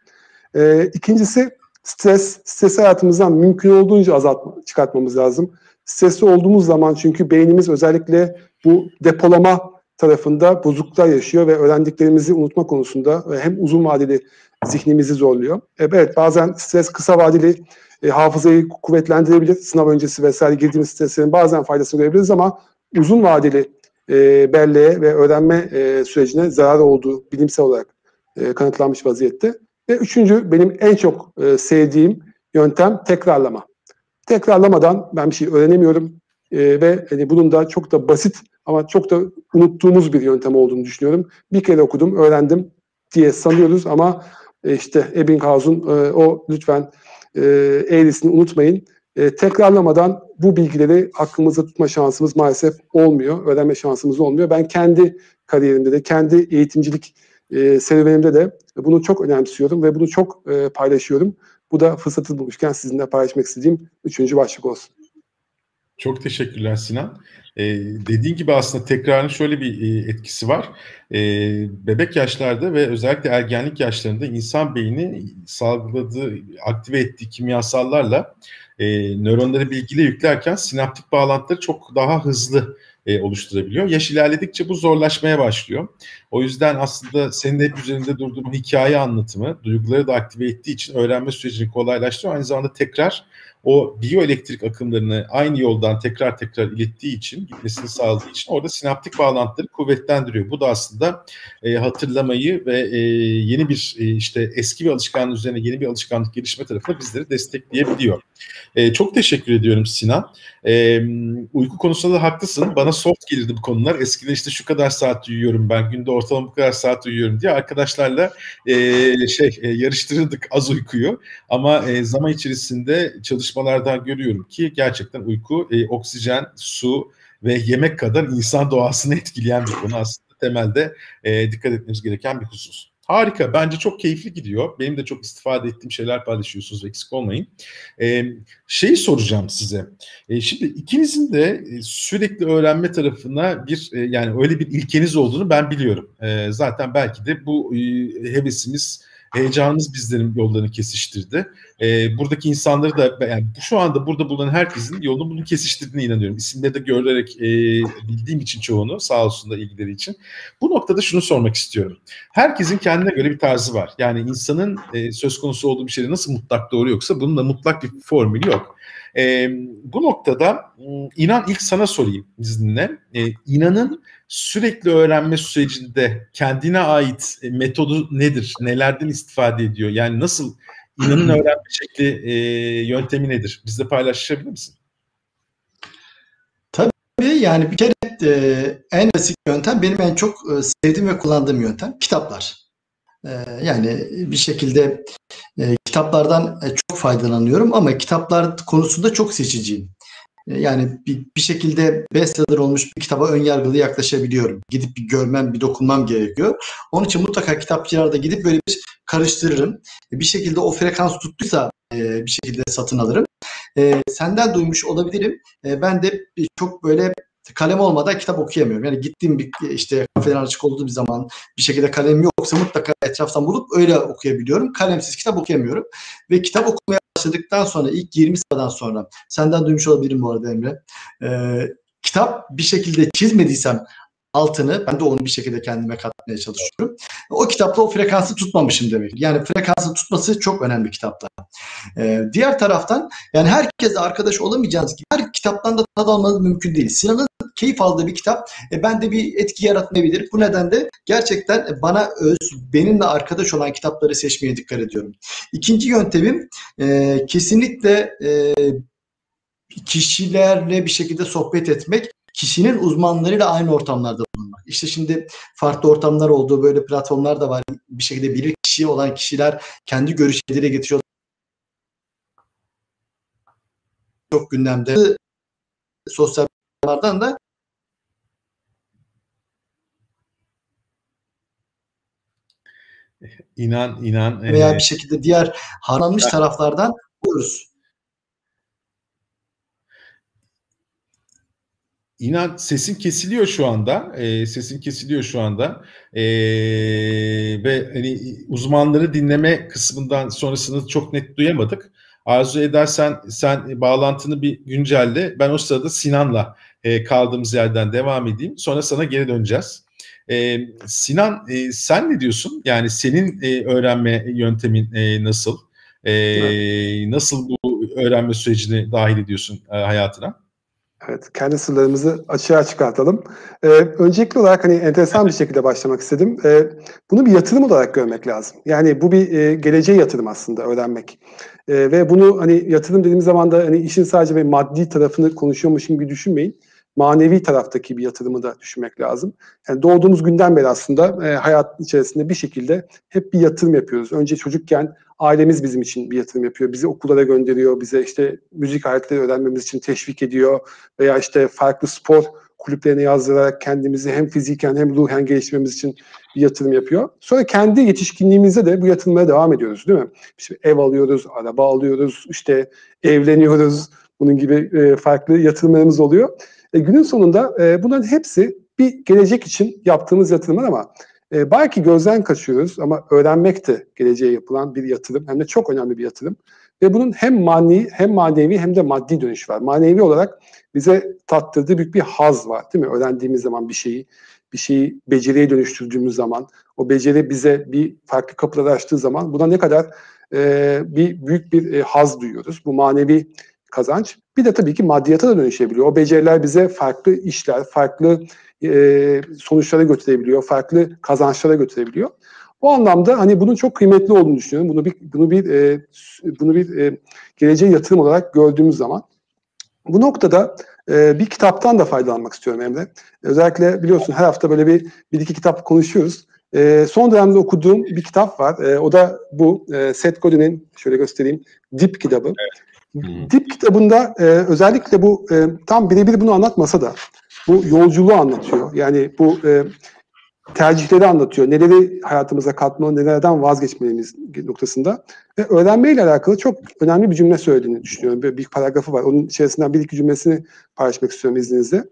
E, ikincisi stres. Stres hayatımızdan mümkün olduğunca azaltma, çıkartmamız lazım. Stresli olduğumuz zaman çünkü beynimiz özellikle bu depolama tarafında bozukluklar yaşıyor ve öğrendiklerimizi unutma konusunda hem uzun vadeli zihnimizi zorluyor. E, evet bazen stres kısa vadeli e, hafızayı kuvvetlendirebilir. Sınav öncesi vesaire girdiğimiz streslerin bazen faydasını görebiliriz ama uzun vadeli e, belleğe ve öğrenme e, sürecine zarar olduğu bilimsel olarak e, kanıtlanmış vaziyette. Ve üçüncü benim en çok e, sevdiğim yöntem tekrarlama. Tekrarlamadan ben bir şey öğrenemiyorum e, ve hani bunun da çok da basit ama çok da unuttuğumuz bir yöntem olduğunu düşünüyorum. Bir kere okudum, öğrendim diye sanıyoruz ama e, işte Ebbinghaus'un e, o lütfen e, eğrisini unutmayın. e, tekrarlamadan bu bilgileri aklımızda tutma şansımız maalesef olmuyor. Öğrenme şansımız olmuyor. Ben kendi kariyerimde de, kendi eğitimcilik e, serüvenimde de bunu çok önemsiyorum ve bunu çok e, paylaşıyorum. Bu da fırsatı bulmuşken sizinle paylaşmak istediğim üçüncü başlık olsun. Çok teşekkürler Sinan. Ee, dediğin gibi aslında tekrarın şöyle bir e, etkisi var. Ee, bebek yaşlarda ve özellikle ergenlik yaşlarında insan beyni salgıladığı, aktive ettiği kimyasallarla e, nöronları bilgiyle yüklerken sinaptik bağlantıları çok daha hızlı e, oluşturabiliyor. Yaş ilerledikçe bu zorlaşmaya başlıyor. O yüzden aslında senin de hep üzerinde durduğun hikaye anlatımı duyguları da aktive ettiği için öğrenme sürecini kolaylaştırıyor. Aynı zamanda tekrar o biyoelektrik akımlarını aynı yoldan tekrar tekrar ilettiği için, gitmesini sağladığı için orada sinaptik bağlantıları kuvvetlendiriyor. Bu da aslında e, hatırlamayı ve e, yeni bir e, işte eski bir alışkanlık üzerine yeni bir alışkanlık gelişme tarafına bizleri destekleyebiliyor. E, çok teşekkür ediyorum Sinan. E, uyku konusunda da haklısın. Bana soft gelirdi bu konular. Eskiden işte şu kadar saat uyuyorum ben, günde ortalama bu kadar saat uyuyorum diye arkadaşlarla e, şey e, yarıştırırdık az uykuyu. Ama e, zaman içerisinde çalışmalardan görüyorum ki gerçekten uyku e, oksijen, su ve yemek kadar insan doğasını etkileyen bir konu aslında temelde e, dikkat etmemiz gereken bir husus. Harika. Bence çok keyifli gidiyor. Benim de çok istifade ettiğim şeyler paylaşıyorsunuz. Eksik olmayın. Ee, şeyi soracağım size. Ee, şimdi ikinizin de sürekli öğrenme tarafına bir yani öyle bir ilkeniz olduğunu ben biliyorum. Ee, zaten belki de bu hevesimiz heyecanımız bizlerin yollarını kesiştirdi. E, buradaki insanları da yani şu anda burada bulunan herkesin yolunu bunu kesiştirdiğine inanıyorum. İsimleri de görerek e, bildiğim için çoğunu sağ olsun da ilgileri için. Bu noktada şunu sormak istiyorum. Herkesin kendine göre bir tarzı var. Yani insanın e, söz konusu olduğu bir şeyde nasıl mutlak doğru yoksa bunun da mutlak bir formülü yok. E, bu noktada inan ilk sana sorayım izninle. E, inanın sürekli öğrenme sürecinde kendine ait e, metodu nedir? Nelerden istifade ediyor? Yani nasıl inanın öğrenme şekli e, yöntemi nedir? Bizle paylaşabilir misin? Tabii yani bir kere e, en basit yöntem benim en çok e, sevdiğim ve kullandığım yöntem kitaplar. E, yani bir şekilde e, kitaplardan e, çok faydalanıyorum ama kitaplar konusunda çok seçiciyim. E, yani bir, bir şekilde bestseller olmuş bir kitaba ön yargılı yaklaşabiliyorum. Gidip bir görmem, bir dokunmam gerekiyor. Onun için mutlaka kitapçılarda gidip böyle bir karıştırırım. E, bir şekilde o frekans tuttuysa e, bir şekilde satın alırım. Senden duymuş olabilirim. Ben de çok böyle kalem olmadan kitap okuyamıyorum. Yani gittiğim bir işte kafeden açık olduğu bir zaman bir şekilde kalem yoksa mutlaka etraftan bulup öyle okuyabiliyorum. Kalemsiz kitap okuyamıyorum. Ve kitap okumaya başladıktan sonra ilk 20 sıradan sonra senden duymuş olabilirim bu arada Emre. Ee, kitap bir şekilde çizmediysem altını ben de onu bir şekilde kendime katmaya çalışıyorum. O kitapta o frekansı tutmamışım demek. Yani frekansı tutması çok önemli kitapta. Ee, diğer taraftan yani herkes arkadaş olamayacağınız gibi her kitaptan da tad almanız mümkün değil. Sinan'ın keyif aldığı bir kitap e, bende bir etki yaratmayabilir. Bu nedenle gerçekten bana öz, benimle arkadaş olan kitapları seçmeye dikkat ediyorum. İkinci yöntemim e, kesinlikle e, kişilerle bir şekilde sohbet etmek kişinin uzmanlarıyla aynı ortamlarda bulunmak. İşte şimdi farklı ortamlar olduğu böyle platformlar da var. Bir şekilde bilir kişi olan kişiler kendi görüşleri getiriyor. Çok gündemde sosyal medyalardan da inan inan veya bir şekilde diğer harmanmış taraflardan buluyoruz. İnan sesin kesiliyor şu anda. E, sesin kesiliyor şu anda. E, ve hani uzmanları dinleme kısmından sonrasını çok net duyamadık. Arzu edersen sen bağlantını bir güncelle. Ben o sırada Sinan'la e, kaldığımız yerden devam edeyim. Sonra sana geri döneceğiz. E, Sinan e, sen ne diyorsun? Yani senin e, öğrenme yöntemin e, nasıl? E, evet. Nasıl bu öğrenme sürecini dahil ediyorsun e, hayatına? Evet, kendi sırlarımızı açığa çıkartalım. Ee, öncelikli olarak hani enteresan bir şekilde başlamak istedim. Ee, bunu bir yatırım olarak görmek lazım. Yani bu bir e, geleceğe yatırım aslında öğrenmek. Ee, ve bunu hani yatırım dediğimiz zaman da hani işin sadece bir maddi tarafını konuşuyormuşum gibi düşünmeyin. Manevi taraftaki bir yatırımı da düşünmek lazım. Yani doğduğumuz günden beri aslında e, hayat içerisinde bir şekilde hep bir yatırım yapıyoruz. Önce çocukken ailemiz bizim için bir yatırım yapıyor. Bizi okullara gönderiyor, bize işte müzik aletleri öğrenmemiz için teşvik ediyor veya işte farklı spor kulüplerine yazdırarak kendimizi hem fiziken hem ruhen geliştirmemiz için bir yatırım yapıyor. Sonra kendi yetişkinliğimizde de bu yatırımlara devam ediyoruz değil mi? İşte ev alıyoruz, araba alıyoruz, işte evleniyoruz. Bunun gibi e, farklı yatırımlarımız oluyor. E, günün sonunda e, bunların hepsi bir gelecek için yaptığımız yatırımlar ama e, belki gözden kaçıyoruz ama öğrenmek de geleceğe yapılan bir yatırım hem de çok önemli bir yatırım. Ve bunun hem mani hem manevi hem de maddi dönüş var. Manevi olarak bize tattırdığı büyük bir haz var değil mi? Öğrendiğimiz zaman bir şeyi, bir şeyi beceriye dönüştürdüğümüz zaman, o beceri bize bir farklı kapılar açtığı zaman buna ne kadar e, bir büyük bir e, haz duyuyoruz. Bu manevi kazanç. Bir de tabii ki maddiyata da dönüşebiliyor. O beceriler bize farklı işler, farklı e, sonuçlara götürebiliyor, farklı kazançlara götürebiliyor. O anlamda hani bunun çok kıymetli olduğunu düşünüyorum. Bunu bir bunu bir e, bunu bir e, geleceğe yatırım olarak gördüğümüz zaman bu noktada e, bir kitaptan da faydalanmak istiyorum Emre. Özellikle biliyorsun her hafta böyle bir bir iki kitap konuşuyoruz. E, son dönemde okuduğum bir kitap var. E, o da bu e, Seth Godin'in şöyle göstereyim Dip kitabı. Evet. Dip kitabında e, özellikle bu e, tam birebir bunu anlatmasa da bu yolculuğu anlatıyor. Yani bu e, tercihleri anlatıyor. Neleri hayatımıza katmalı, nelerden vazgeçmeliyiz noktasında. Ve öğrenmeyle alakalı çok önemli bir cümle söylediğini düşünüyorum. Bir, bir paragrafı var. Onun içerisinden bir iki cümlesini paylaşmak istiyorum izninizle.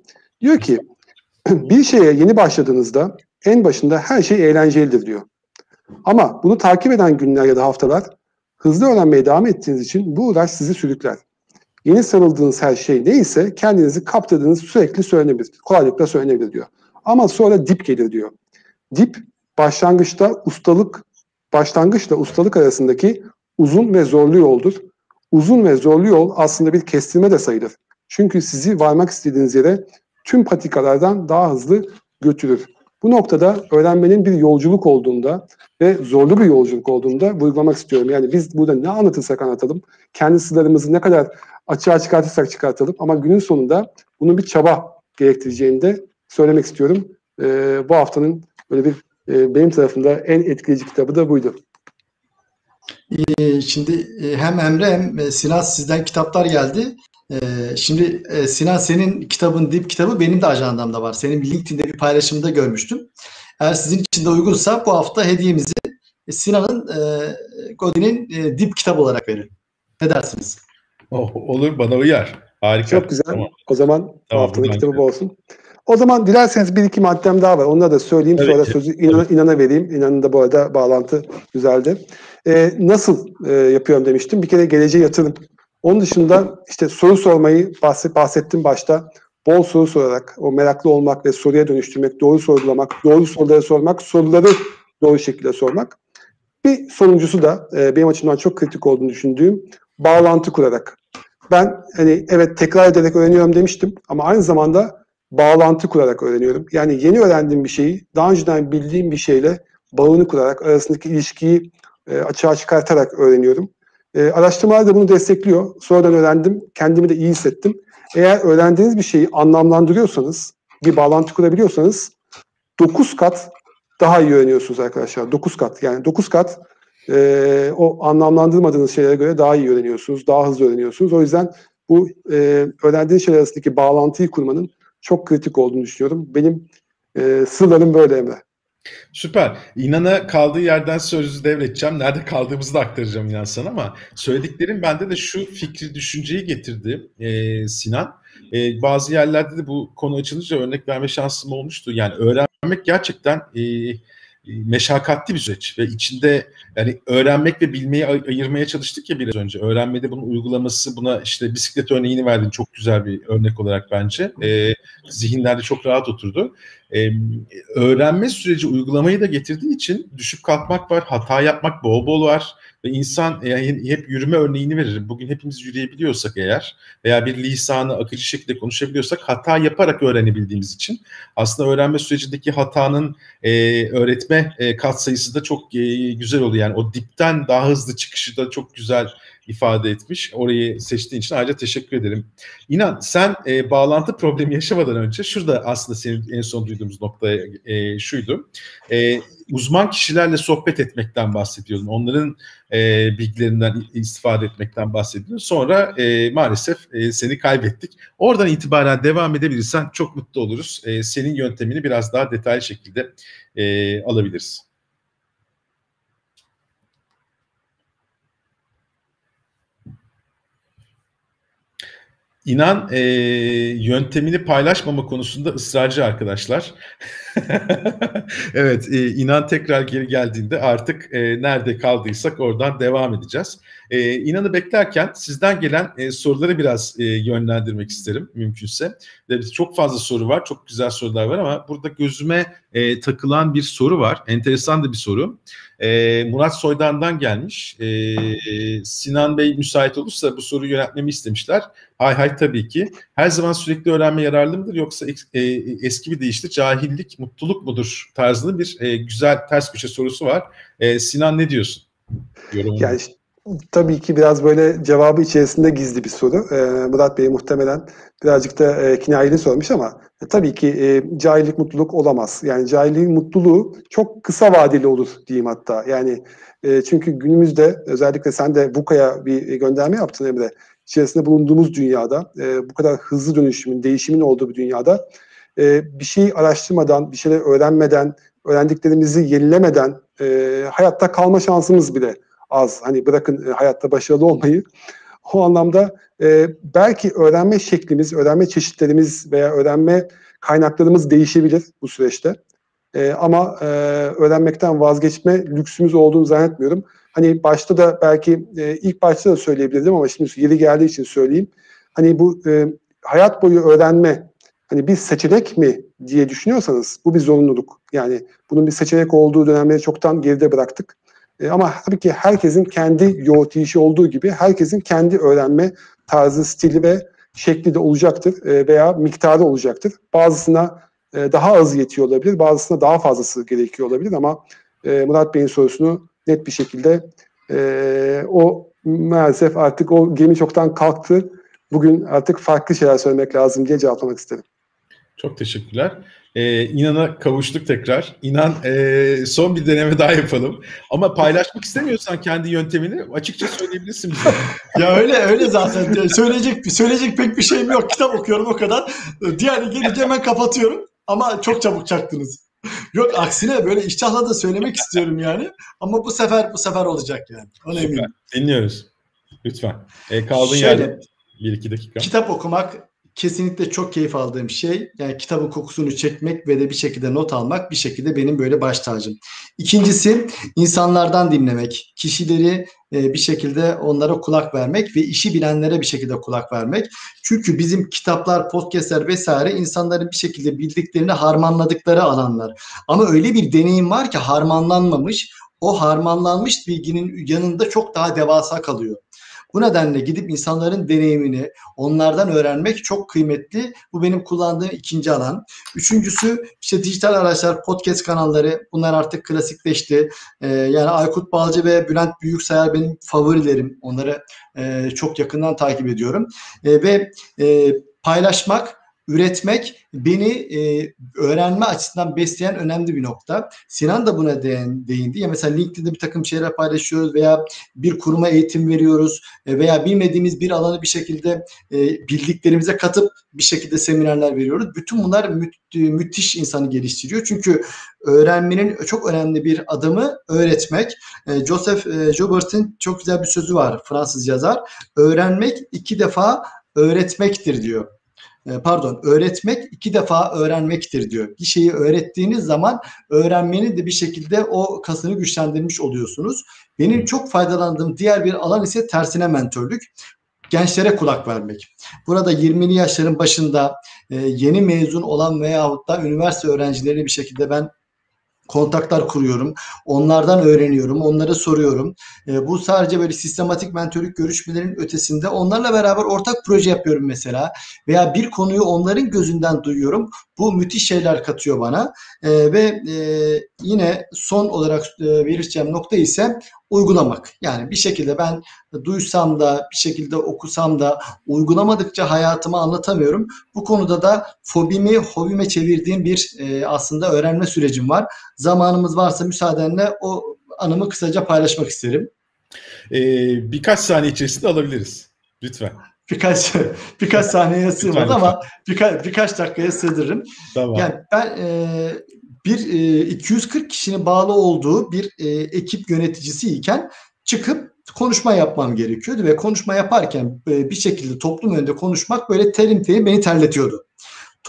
Diyor ki, bir şeye yeni başladığınızda en başında her şey eğlencelidir diyor. Ama bunu takip eden günler ya da haftalar hızlı öğrenmeye devam ettiğiniz için bu uğraş sizi sürükler. Yeni sarıldığınız her şey neyse kendinizi kaptırdığınız sürekli söylenebilir. Kolaylıkla söylenebilir diyor. Ama sonra dip gelir diyor. Dip başlangıçta ustalık, başlangıçla ustalık arasındaki uzun ve zorlu yoldur. Uzun ve zorlu yol aslında bir kestirme de sayılır. Çünkü sizi varmak istediğiniz yere tüm patikalardan daha hızlı götürür. Bu noktada öğrenmenin bir yolculuk olduğunda ve zorlu bir yolculuk olduğunda vurgulamak istiyorum. Yani biz burada ne anlatırsak anlatalım, kendi sırlarımızı ne kadar açığa çıkartırsak çıkartalım ama günün sonunda bunun bir çaba gerektireceğini de söylemek istiyorum. Ee, bu haftanın böyle bir e, benim tarafımda en etkileyici kitabı da buydu. Ee, şimdi e, hem Emre hem e, Sinan sizden kitaplar geldi. Ee, şimdi e, Sinan senin kitabın dip kitabı benim de ajandamda var. Senin LinkedIn'de bir paylaşımda görmüştüm. Eğer sizin için de uygunsa bu hafta hediyemizi Sinan'ın Godin'in dip kitabı olarak verelim. Ne dersiniz? Oh, olur bana uyar. Harika. Çok güzel. Tamam. O zaman tamam, bu haftanın kitabı bu olsun. O zaman dilerseniz bir iki maddem daha var. Onları da söyleyeyim. Evet. Sonra sözü inan, inana vereyim. İnanın da bu arada bağlantı güzeldi. Ee, nasıl e, yapıyorum demiştim. Bir kere geleceğe yatırım. Onun dışında işte soru sormayı bahset, bahsettim başta. Bol soru sorarak, o meraklı olmak ve soruya dönüştürmek, doğru sorgulamak, doğru soruları sormak, soruları doğru şekilde sormak. Bir sonuncusu da e, benim açımdan çok kritik olduğunu düşündüğüm bağlantı kurarak. Ben hani evet tekrar ederek öğreniyorum demiştim ama aynı zamanda bağlantı kurarak öğreniyorum. Yani yeni öğrendiğim bir şeyi daha önceden bildiğim bir şeyle bağını kurarak arasındaki ilişkiyi e, açığa çıkartarak öğreniyorum. E, araştırmalar da bunu destekliyor. Sonradan öğrendim, kendimi de iyi hissettim. Eğer öğrendiğiniz bir şeyi anlamlandırıyorsanız, bir bağlantı kurabiliyorsanız 9 kat daha iyi öğreniyorsunuz arkadaşlar. 9 kat yani 9 kat e, o anlamlandırmadığınız şeylere göre daha iyi öğreniyorsunuz, daha hızlı öğreniyorsunuz. O yüzden bu e, öğrendiğiniz şeyler arasındaki bağlantıyı kurmanın çok kritik olduğunu düşünüyorum. Benim e, sırlarım böyle Emre. Süper. İnan'a kaldığı yerden sözü devredeceğim. Nerede kaldığımızı da aktaracağım İnan sana ama söylediklerim bende de şu fikri, düşünceyi getirdi e, Sinan. E, bazı yerlerde de bu konu açılınca örnek verme şansım olmuştu. Yani öğrenmek gerçekten e, meşakkatli bir süreç ve içinde yani öğrenmek ve bilmeyi ay- ayırmaya çalıştık ya biraz önce. Öğrenmede bunun uygulaması buna işte bisiklet örneğini verdin çok güzel bir örnek olarak bence. E, zihinlerde çok rahat oturdu. E, öğrenme süreci uygulamayı da getirdiği için düşüp kalkmak var, hata yapmak bol bol var ve insan yani hep yürüme örneğini veririm. Bugün hepimiz yürüyebiliyorsak eğer veya bir lisanı akıcı şekilde konuşabiliyorsak hata yaparak öğrenebildiğimiz için aslında öğrenme sürecindeki hatanın e, öğretme e, katsayısı da çok e, güzel oluyor. Yani o dipten daha hızlı çıkışı da çok güzel ifade etmiş. Orayı seçtiğin için ayrıca teşekkür ederim. İnan sen e, bağlantı problemi yaşamadan önce şurada aslında senin en son duyduğumuz nokta e, şuydu. E, uzman kişilerle sohbet etmekten bahsediyordun. Onların e, bilgilerinden istifade etmekten bahsediyordun. Sonra e, maalesef e, seni kaybettik. Oradan itibaren devam edebilirsen çok mutlu oluruz. E, senin yöntemini biraz daha detaylı şekilde e, alabiliriz. İnan e, yöntemini paylaşmama konusunda ısrarcı arkadaşlar. evet, e, inan tekrar geri geldiğinde artık e, nerede kaldıysak oradan devam edeceğiz. E, inanı beklerken sizden gelen e, soruları biraz e, yönlendirmek isterim mümkünse. E, çok fazla soru var, çok güzel sorular var ama burada gözüme e, takılan bir soru var. Enteresan da bir soru. E, Murat Soydan'dan gelmiş. E, Sinan Bey müsait olursa bu soruyu yönetmemi istemişler. Hay hay tabii ki. Her zaman sürekli öğrenme yararlı mıdır yoksa e, eski bir deyişle cahillik mutluluk mudur tarzında bir e, güzel ters köşe sorusu var. E, Sinan ne diyorsun? Yorumun. Yani tabii ki biraz böyle cevabı içerisinde gizli bir soru. E, Murat Bey muhtemelen birazcık da e, kinayeli sormuş ama e, tabii ki e, cahillik mutluluk olamaz. Yani cahilliğin mutluluğu çok kısa vadeli olur diyeyim hatta. Yani e, çünkü günümüzde özellikle sen de VUCA'ya bir gönderme yaptın Emre. İçerisinde bulunduğumuz dünyada e, bu kadar hızlı dönüşümün, değişimin olduğu bir dünyada e, bir şey araştırmadan, bir şeyler öğrenmeden, öğrendiklerimizi yenilemeden e, hayatta kalma şansımız bile az. Hani bırakın e, hayatta başarılı olmayı. O anlamda e, belki öğrenme şeklimiz, öğrenme çeşitlerimiz veya öğrenme kaynaklarımız değişebilir bu süreçte. E, ama e, öğrenmekten vazgeçme lüksümüz olduğunu zannetmiyorum. Hani başta da belki e, ilk başta da söyleyebilirdim ama şimdi yeri geldiği için söyleyeyim. Hani bu e, hayat boyu öğrenme hani bir seçenek mi diye düşünüyorsanız bu bir zorunluluk. Yani bunun bir seçenek olduğu dönemleri çoktan geride bıraktık. E, ama tabii ki herkesin kendi yoğurt işi olduğu gibi herkesin kendi öğrenme tarzı, stili ve şekli de olacaktır e, veya miktarı olacaktır. Bazısına e, daha az yetiyor olabilir, bazısına daha fazlası gerekiyor olabilir ama e, Murat Bey'in sorusunu net bir şekilde e, o maalesef artık o gemi çoktan kalktı. Bugün artık farklı şeyler söylemek lazım diye cevaplamak istedim. Çok teşekkürler. Ee, İnan'a kavuştuk tekrar. İnan e, son bir deneme daha yapalım. Ama paylaşmak istemiyorsan kendi yöntemini açıkça söyleyebilirsin bize. ya öyle öyle zaten. söyleyecek söyleyecek pek bir şeyim yok. Kitap okuyorum o kadar. Diğer gelince hemen kapatıyorum. Ama çok çabuk çaktınız. Yok aksine böyle iştahla da söylemek istiyorum yani. Ama bu sefer bu sefer olacak yani. Ona eminim. Dinliyoruz. Lütfen. E, kaldığın Şöyle, yerde bir iki dakika. Kitap okumak kesinlikle çok keyif aldığım şey. Yani kitabın kokusunu çekmek ve de bir şekilde not almak bir şekilde benim böyle baş tacım. İkincisi insanlardan dinlemek. Kişileri e, bir şekilde onlara kulak vermek ve işi bilenlere bir şekilde kulak vermek. Çünkü bizim kitaplar, podcastler vesaire insanların bir şekilde bildiklerini harmanladıkları alanlar. Ama öyle bir deneyim var ki harmanlanmamış. O harmanlanmış bilginin yanında çok daha devasa kalıyor. Bu nedenle gidip insanların deneyimini onlardan öğrenmek çok kıymetli. Bu benim kullandığım ikinci alan. Üçüncüsü işte dijital araçlar, podcast kanalları bunlar artık klasikleşti. Ee, yani Aykut Balcı ve Bülent Büyüksayar benim favorilerim. Onları e, çok yakından takip ediyorum. E, ve e, paylaşmak üretmek beni e, öğrenme açısından besleyen önemli bir nokta. Sinan da buna değin, değindi. Ya mesela LinkedIn'de bir takım şeyler paylaşıyoruz veya bir kuruma eğitim veriyoruz e, veya bilmediğimiz bir alanı bir şekilde e, bildiklerimize katıp bir şekilde seminerler veriyoruz. Bütün bunlar mü, müthiş insanı geliştiriyor. Çünkü öğrenmenin çok önemli bir adımı öğretmek. E, Joseph e, Joubert'in çok güzel bir sözü var Fransız yazar. Öğrenmek iki defa öğretmektir diyor. Ee, pardon öğretmek iki defa öğrenmektir diyor. Bir şeyi öğrettiğiniz zaman öğrenmenin de bir şekilde o kasını güçlendirmiş oluyorsunuz. Benim çok faydalandığım diğer bir alan ise tersine mentörlük gençlere kulak vermek. Burada 20'li yaşların başında e, yeni mezun olan veyahut da üniversite öğrencileri bir şekilde ben kontaklar kuruyorum. Onlardan öğreniyorum. Onlara soruyorum. E, bu sadece böyle sistematik mentörlük görüşmelerin ötesinde onlarla beraber ortak proje yapıyorum mesela. Veya bir konuyu onların gözünden duyuyorum. Bu müthiş şeyler katıyor bana. E, ve e, yine son olarak e, vereceğim nokta ise uygulamak. Yani bir şekilde ben duysam da bir şekilde okusam da uygulamadıkça hayatımı anlatamıyorum. Bu konuda da fobimi hobime çevirdiğim bir e, aslında öğrenme sürecim var. Zamanımız varsa müsaadenle o anımı kısaca paylaşmak isterim. Ee, birkaç saniye içerisinde alabiliriz. Lütfen. Birkaç birkaç saniyeye sığmadı ama birkaç birkaç dakikaya sığdırırım. Tamam. Yani ben e, bir e, 240 kişinin bağlı olduğu bir e, ekip yöneticisi iken çıkıp konuşma yapmam gerekiyordu ve konuşma yaparken e, bir şekilde toplum önünde konuşmak böyle terim terim beni terletiyordu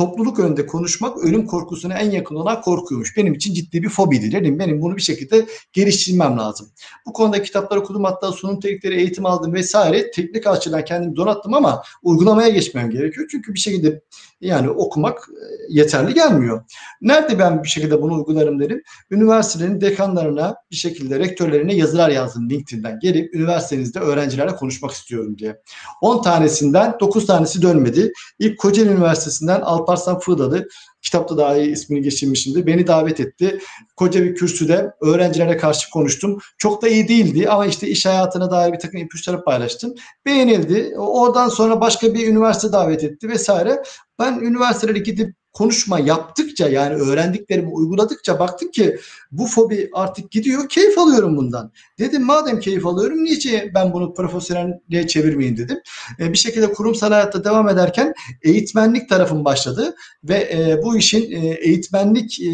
topluluk önünde konuşmak ölüm korkusuna en yakın olan korkuymuş. Benim için ciddi bir fobidir. Dedim benim bunu bir şekilde geliştirmem lazım. Bu konuda kitaplar okudum hatta sunum teknikleri eğitim aldım vesaire. Teknik açıdan kendimi donattım ama uygulamaya geçmem gerekiyor. Çünkü bir şekilde yani okumak e, yeterli gelmiyor. Nerede ben bir şekilde bunu uygularım derim. Üniversitelerin dekanlarına bir şekilde rektörlerine yazılar yazdım LinkedIn'den gelip üniversitenizde öğrencilerle konuşmak istiyorum diye. 10 tanesinden 9 tanesi dönmedi. İlk Kocaeli Üniversitesi'nden Alparslan Fığdalı kitapta daha iyi ismini geçirmişimdi. Beni davet etti. Koca bir kürsüde öğrencilere karşı konuştum. Çok da iyi değildi ama işte iş hayatına dair bir takım ipuçları paylaştım. Beğenildi. Oradan sonra başka bir üniversite davet etti vesaire. Ben üniversitelere gidip konuşma yaptıkça yani öğrendiklerimi uyguladıkça baktım ki bu fobi artık gidiyor. Keyif alıyorum bundan. Dedim madem keyif alıyorum niçin ben bunu profesyonelliğe çevirmeyin dedim. E, bir şekilde kurumsal hayatta devam ederken eğitmenlik tarafım başladı ve e, bu işin e, eğitmenlik e,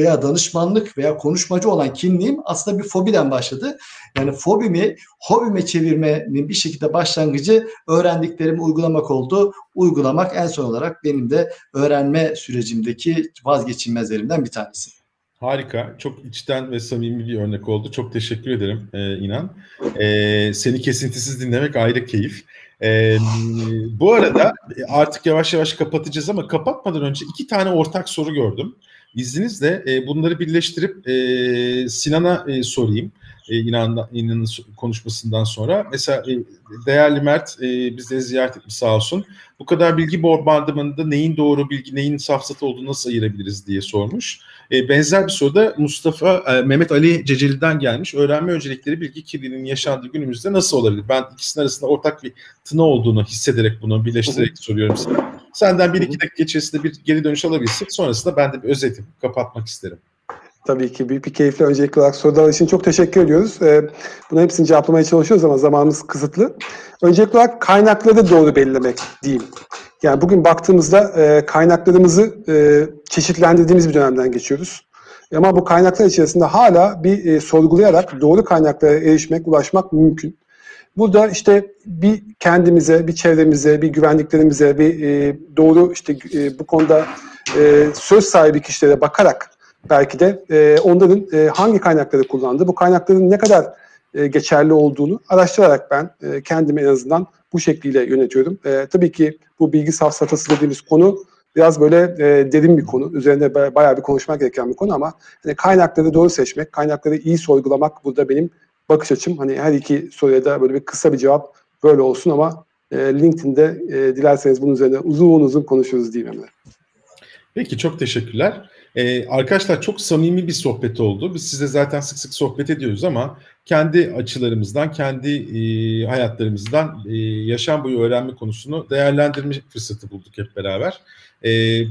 veya danışmanlık veya konuşmacı olan kimliğim aslında bir fobiden başladı. Yani fobimi hobime çevirmenin bir şekilde başlangıcı öğrendiklerimi uygulamak oldu. Uygulamak en son olarak benim de öğrenme sürecimdeki vazgeçilmezlerimden bir tanesi. Harika. Çok içten ve samimi bir örnek oldu. Çok teşekkür ederim e, İnan. E, seni kesintisiz dinlemek ayrı keyif. E, bu arada artık yavaş yavaş kapatacağız ama kapatmadan önce iki tane ortak soru gördüm. İzninizle e, bunları birleştirip e, Sinan'a e, sorayım. E, İnan, İnan'ın konuşmasından sonra. Mesela e, değerli Mert e, bizleri ziyaret etmiş sağ olsun. Bu kadar bilgi bombardımanında neyin doğru bilgi, neyin safsatı olduğunu nasıl ayırabiliriz diye sormuş. E, benzer bir soru da Mustafa, e, Mehmet Ali Ceceli'den gelmiş. Öğrenme öncelikleri bilgi kirliliğinin yaşandığı günümüzde nasıl olabilir? Ben ikisinin arasında ortak bir tına olduğunu hissederek bunu birleştirerek soruyorum sana. Senden bir iki dakika içerisinde bir geri dönüş alabilirsek sonrasında ben de bir özetim kapatmak isterim. Tabii ki büyük bir keyifle öncelikli olarak sorular için çok teşekkür ediyoruz. Ee, bunun hepsini cevaplamaya çalışıyoruz ama zamanımız kısıtlı. Öncelikli olarak kaynakları doğru belirlemek diyeyim. Yani bugün baktığımızda e, kaynaklarımızı e, çeşitlendirdiğimiz bir dönemden geçiyoruz. Ama bu kaynaklar içerisinde hala bir e, sorgulayarak doğru kaynaklara erişmek, ulaşmak mümkün. Burada işte bir kendimize, bir çevremize, bir güvenliklerimize, bir e, doğru işte e, bu konuda e, söz sahibi kişilere bakarak belki de e, onların e, hangi kaynakları kullandığı, bu kaynakların ne kadar e, geçerli olduğunu araştırarak ben e, kendimi en azından bu şekliyle yönetiyorum. E, tabii ki bu bilgi safsatası dediğimiz konu biraz böyle e, derin bir konu. Üzerinde bayağı bir konuşmak gereken bir konu ama hani kaynakları doğru seçmek, kaynakları iyi sorgulamak burada benim bakış açım. Hani her iki soruya da böyle bir kısa bir cevap böyle olsun ama e, LinkedIn'de e, dilerseniz bunun üzerine uzun uzun konuşuruz diyeyim Emre. Peki çok teşekkürler. Ee, arkadaşlar çok samimi bir sohbet oldu. Biz size zaten sık sık sohbet ediyoruz ama kendi açılarımızdan, kendi e, hayatlarımızdan e, yaşam boyu öğrenme konusunu değerlendirme fırsatı bulduk hep beraber. E,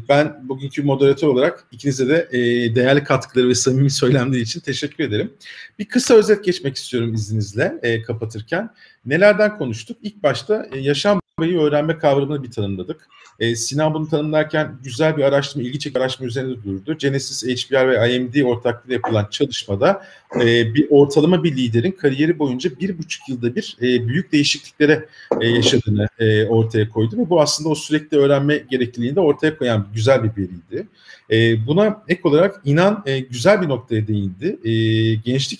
ben bugünkü moderatör olarak ikinize de e, değerli katkıları ve samimi söylemleri için teşekkür ederim. Bir kısa özet geçmek istiyorum izninizle e, kapatırken. Nelerden konuştuk? İlk başta e, yaşam boyu öğrenme kavramını bir tanımladık. E, Sinan bunu tanımlarken güzel bir araştırma, ilgi çekici araştırma üzerinde durdu. Genesis, HBR ve IMD ortaklığıyla yapılan çalışmada e, bir ortalama bir liderin kariyeri boyunca bir buçuk yılda bir e, büyük değişikliklere e, yaşadığını e, ortaya koydu ve bu aslında o sürekli öğrenme gerekliliğini de ortaya koyan güzel bir veriydi. E, buna ek olarak inan e, güzel bir noktaya değindi. E, gençlik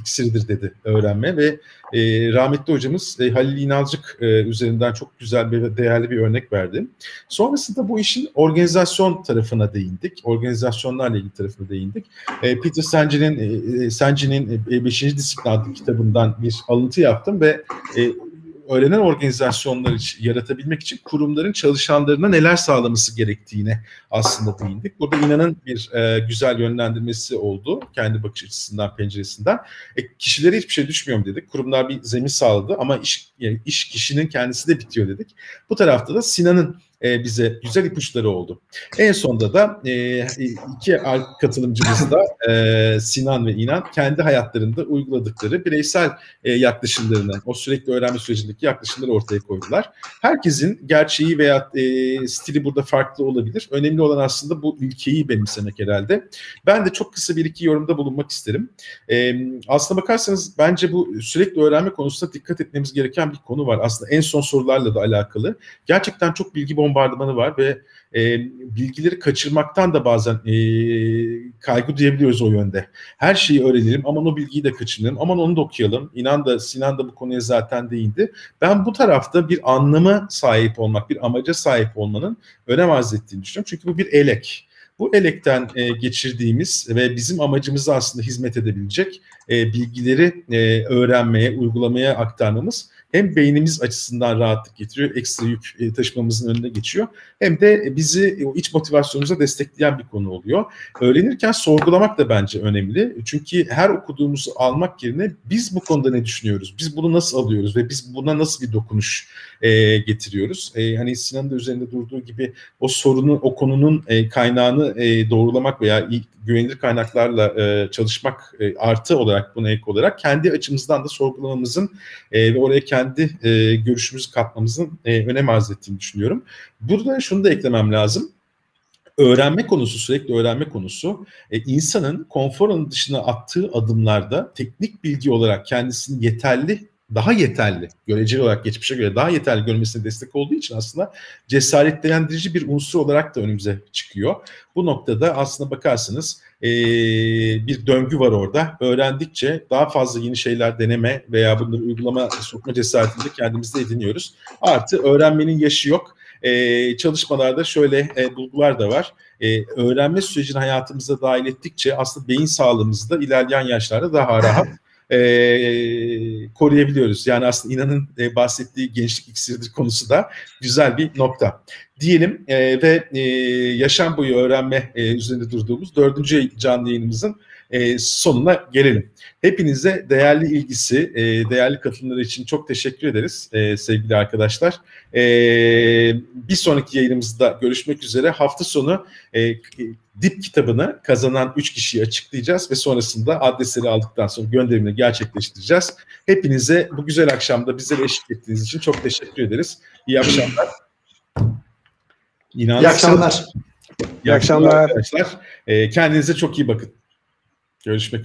iksiridir dedi öğrenme ve e, rahmetli hocamız e, Halil İnalcık e, üzerinden çok güzel bir değerli bir örnek verdi. Sonrasında bu işin organizasyon tarafına değindik. Organizasyonlarla ilgili tarafına değindik. E, Peter Sence'nin e, Sence'nin 5. E, Disiplin adlı kitabından bir alıntı yaptım ve e, öğrenen organizasyonlar için, yaratabilmek için kurumların çalışanlarına neler sağlaması gerektiğine aslında değindik. Burada inanın bir e, güzel yönlendirmesi oldu kendi bakış açısından, penceresinden. E, kişilere hiçbir şey düşmüyor dedik. Kurumlar bir zemin sağladı ama iş, yani iş kişinin kendisi de bitiyor dedik. Bu tarafta da Sinan'ın e, bize güzel ipuçları oldu. En sonunda da e, iki katılımcımız da e, Sinan ve İnan kendi hayatlarında uyguladıkları bireysel e, yaklaşımlarını, o sürekli öğrenme sürecindeki yaklaşımları ortaya koydular. Herkesin gerçeği veya e, stili burada farklı olabilir. Önemli olan aslında bu ülkeyi benimsemek herhalde. Ben de çok kısa bir iki yorumda bulunmak isterim. E, aslına bakarsanız bence bu sürekli öğrenme konusunda dikkat etmemiz gereken bir konu var. Aslında en son sorularla da alakalı. Gerçekten çok bilgi bombardımanı var ve e, bilgileri kaçırmaktan da bazen e, kaygı duyabiliyoruz o yönde. Her şeyi öğrenelim aman o bilgiyi de kaçırmayalım aman onu da okuyalım. İnan da Sinan da bu konuya zaten değindi. Ben bu tarafta bir anlama sahip olmak, bir amaca sahip olmanın önem arz ettiğini düşünüyorum. Çünkü bu bir elek. Bu elekten e, geçirdiğimiz ve bizim amacımıza aslında hizmet edebilecek e, bilgileri e, öğrenmeye, uygulamaya aktarmamız hem beynimiz açısından rahatlık getiriyor, ekstra yük e, taşımamızın önüne geçiyor. Hem de bizi o iç motivasyonumuza destekleyen bir konu oluyor. Öğrenirken sorgulamak da bence önemli. Çünkü her okuduğumuzu almak yerine biz bu konuda ne düşünüyoruz? Biz bunu nasıl alıyoruz ve biz buna nasıl bir dokunuş e, getiriyoruz? E, hani Sinan'ın da üzerinde durduğu gibi o sorunun, o konunun e, kaynağını e, doğrulamak veya güvenilir kaynaklarla e, çalışmak e, artı olarak buna ek olarak kendi açımızdan da sorgulamamızın e, ve oraya kendi e, görüşümüzü katmamızın e, önem arz ettiğini düşünüyorum. Burada şunu da eklemem lazım öğrenme konusu, sürekli öğrenme konusu e, insanın konforun dışına attığı adımlarda teknik bilgi olarak kendisini yeterli daha yeterli, göreceli olarak geçmişe göre daha yeterli görmesine destek olduğu için aslında cesaretlendirici bir unsur olarak da önümüze çıkıyor. Bu noktada aslında bakarsanız e, bir döngü var orada. Öğrendikçe daha fazla yeni şeyler deneme veya bunları uygulama sokma cesaretini de kendimizde ediniyoruz. Artı öğrenmenin yaşı yok. E, çalışmalarda şöyle e, bulgular da var. E, öğrenme sürecini hayatımıza dahil ettikçe aslında beyin sağlığımızı da ilerleyen yaşlarda daha rahat e, koruyabiliyoruz. Yani aslında inanın e, bahsettiği gençlik iksiridir konusu da güzel bir nokta. Diyelim e, ve e, yaşam boyu öğrenme e, üzerinde durduğumuz dördüncü canlı yayınımızın e, sonuna gelelim. Hepinize değerli ilgisi, e, değerli katılımları için çok teşekkür ederiz e, sevgili arkadaşlar. E, bir sonraki yayınımızda görüşmek üzere. Hafta sonu e, dip kitabını kazanan 3 kişiyi açıklayacağız ve sonrasında adresleri aldıktan sonra gönderimini gerçekleştireceğiz. Hepinize bu güzel akşamda bize eşlik ettiğiniz için çok teşekkür ederiz. İyi akşamlar. İnanın İyi akşamlar. İyi akşamlar arkadaşlar. E, kendinize çok iyi bakın. Görüşmek üzere.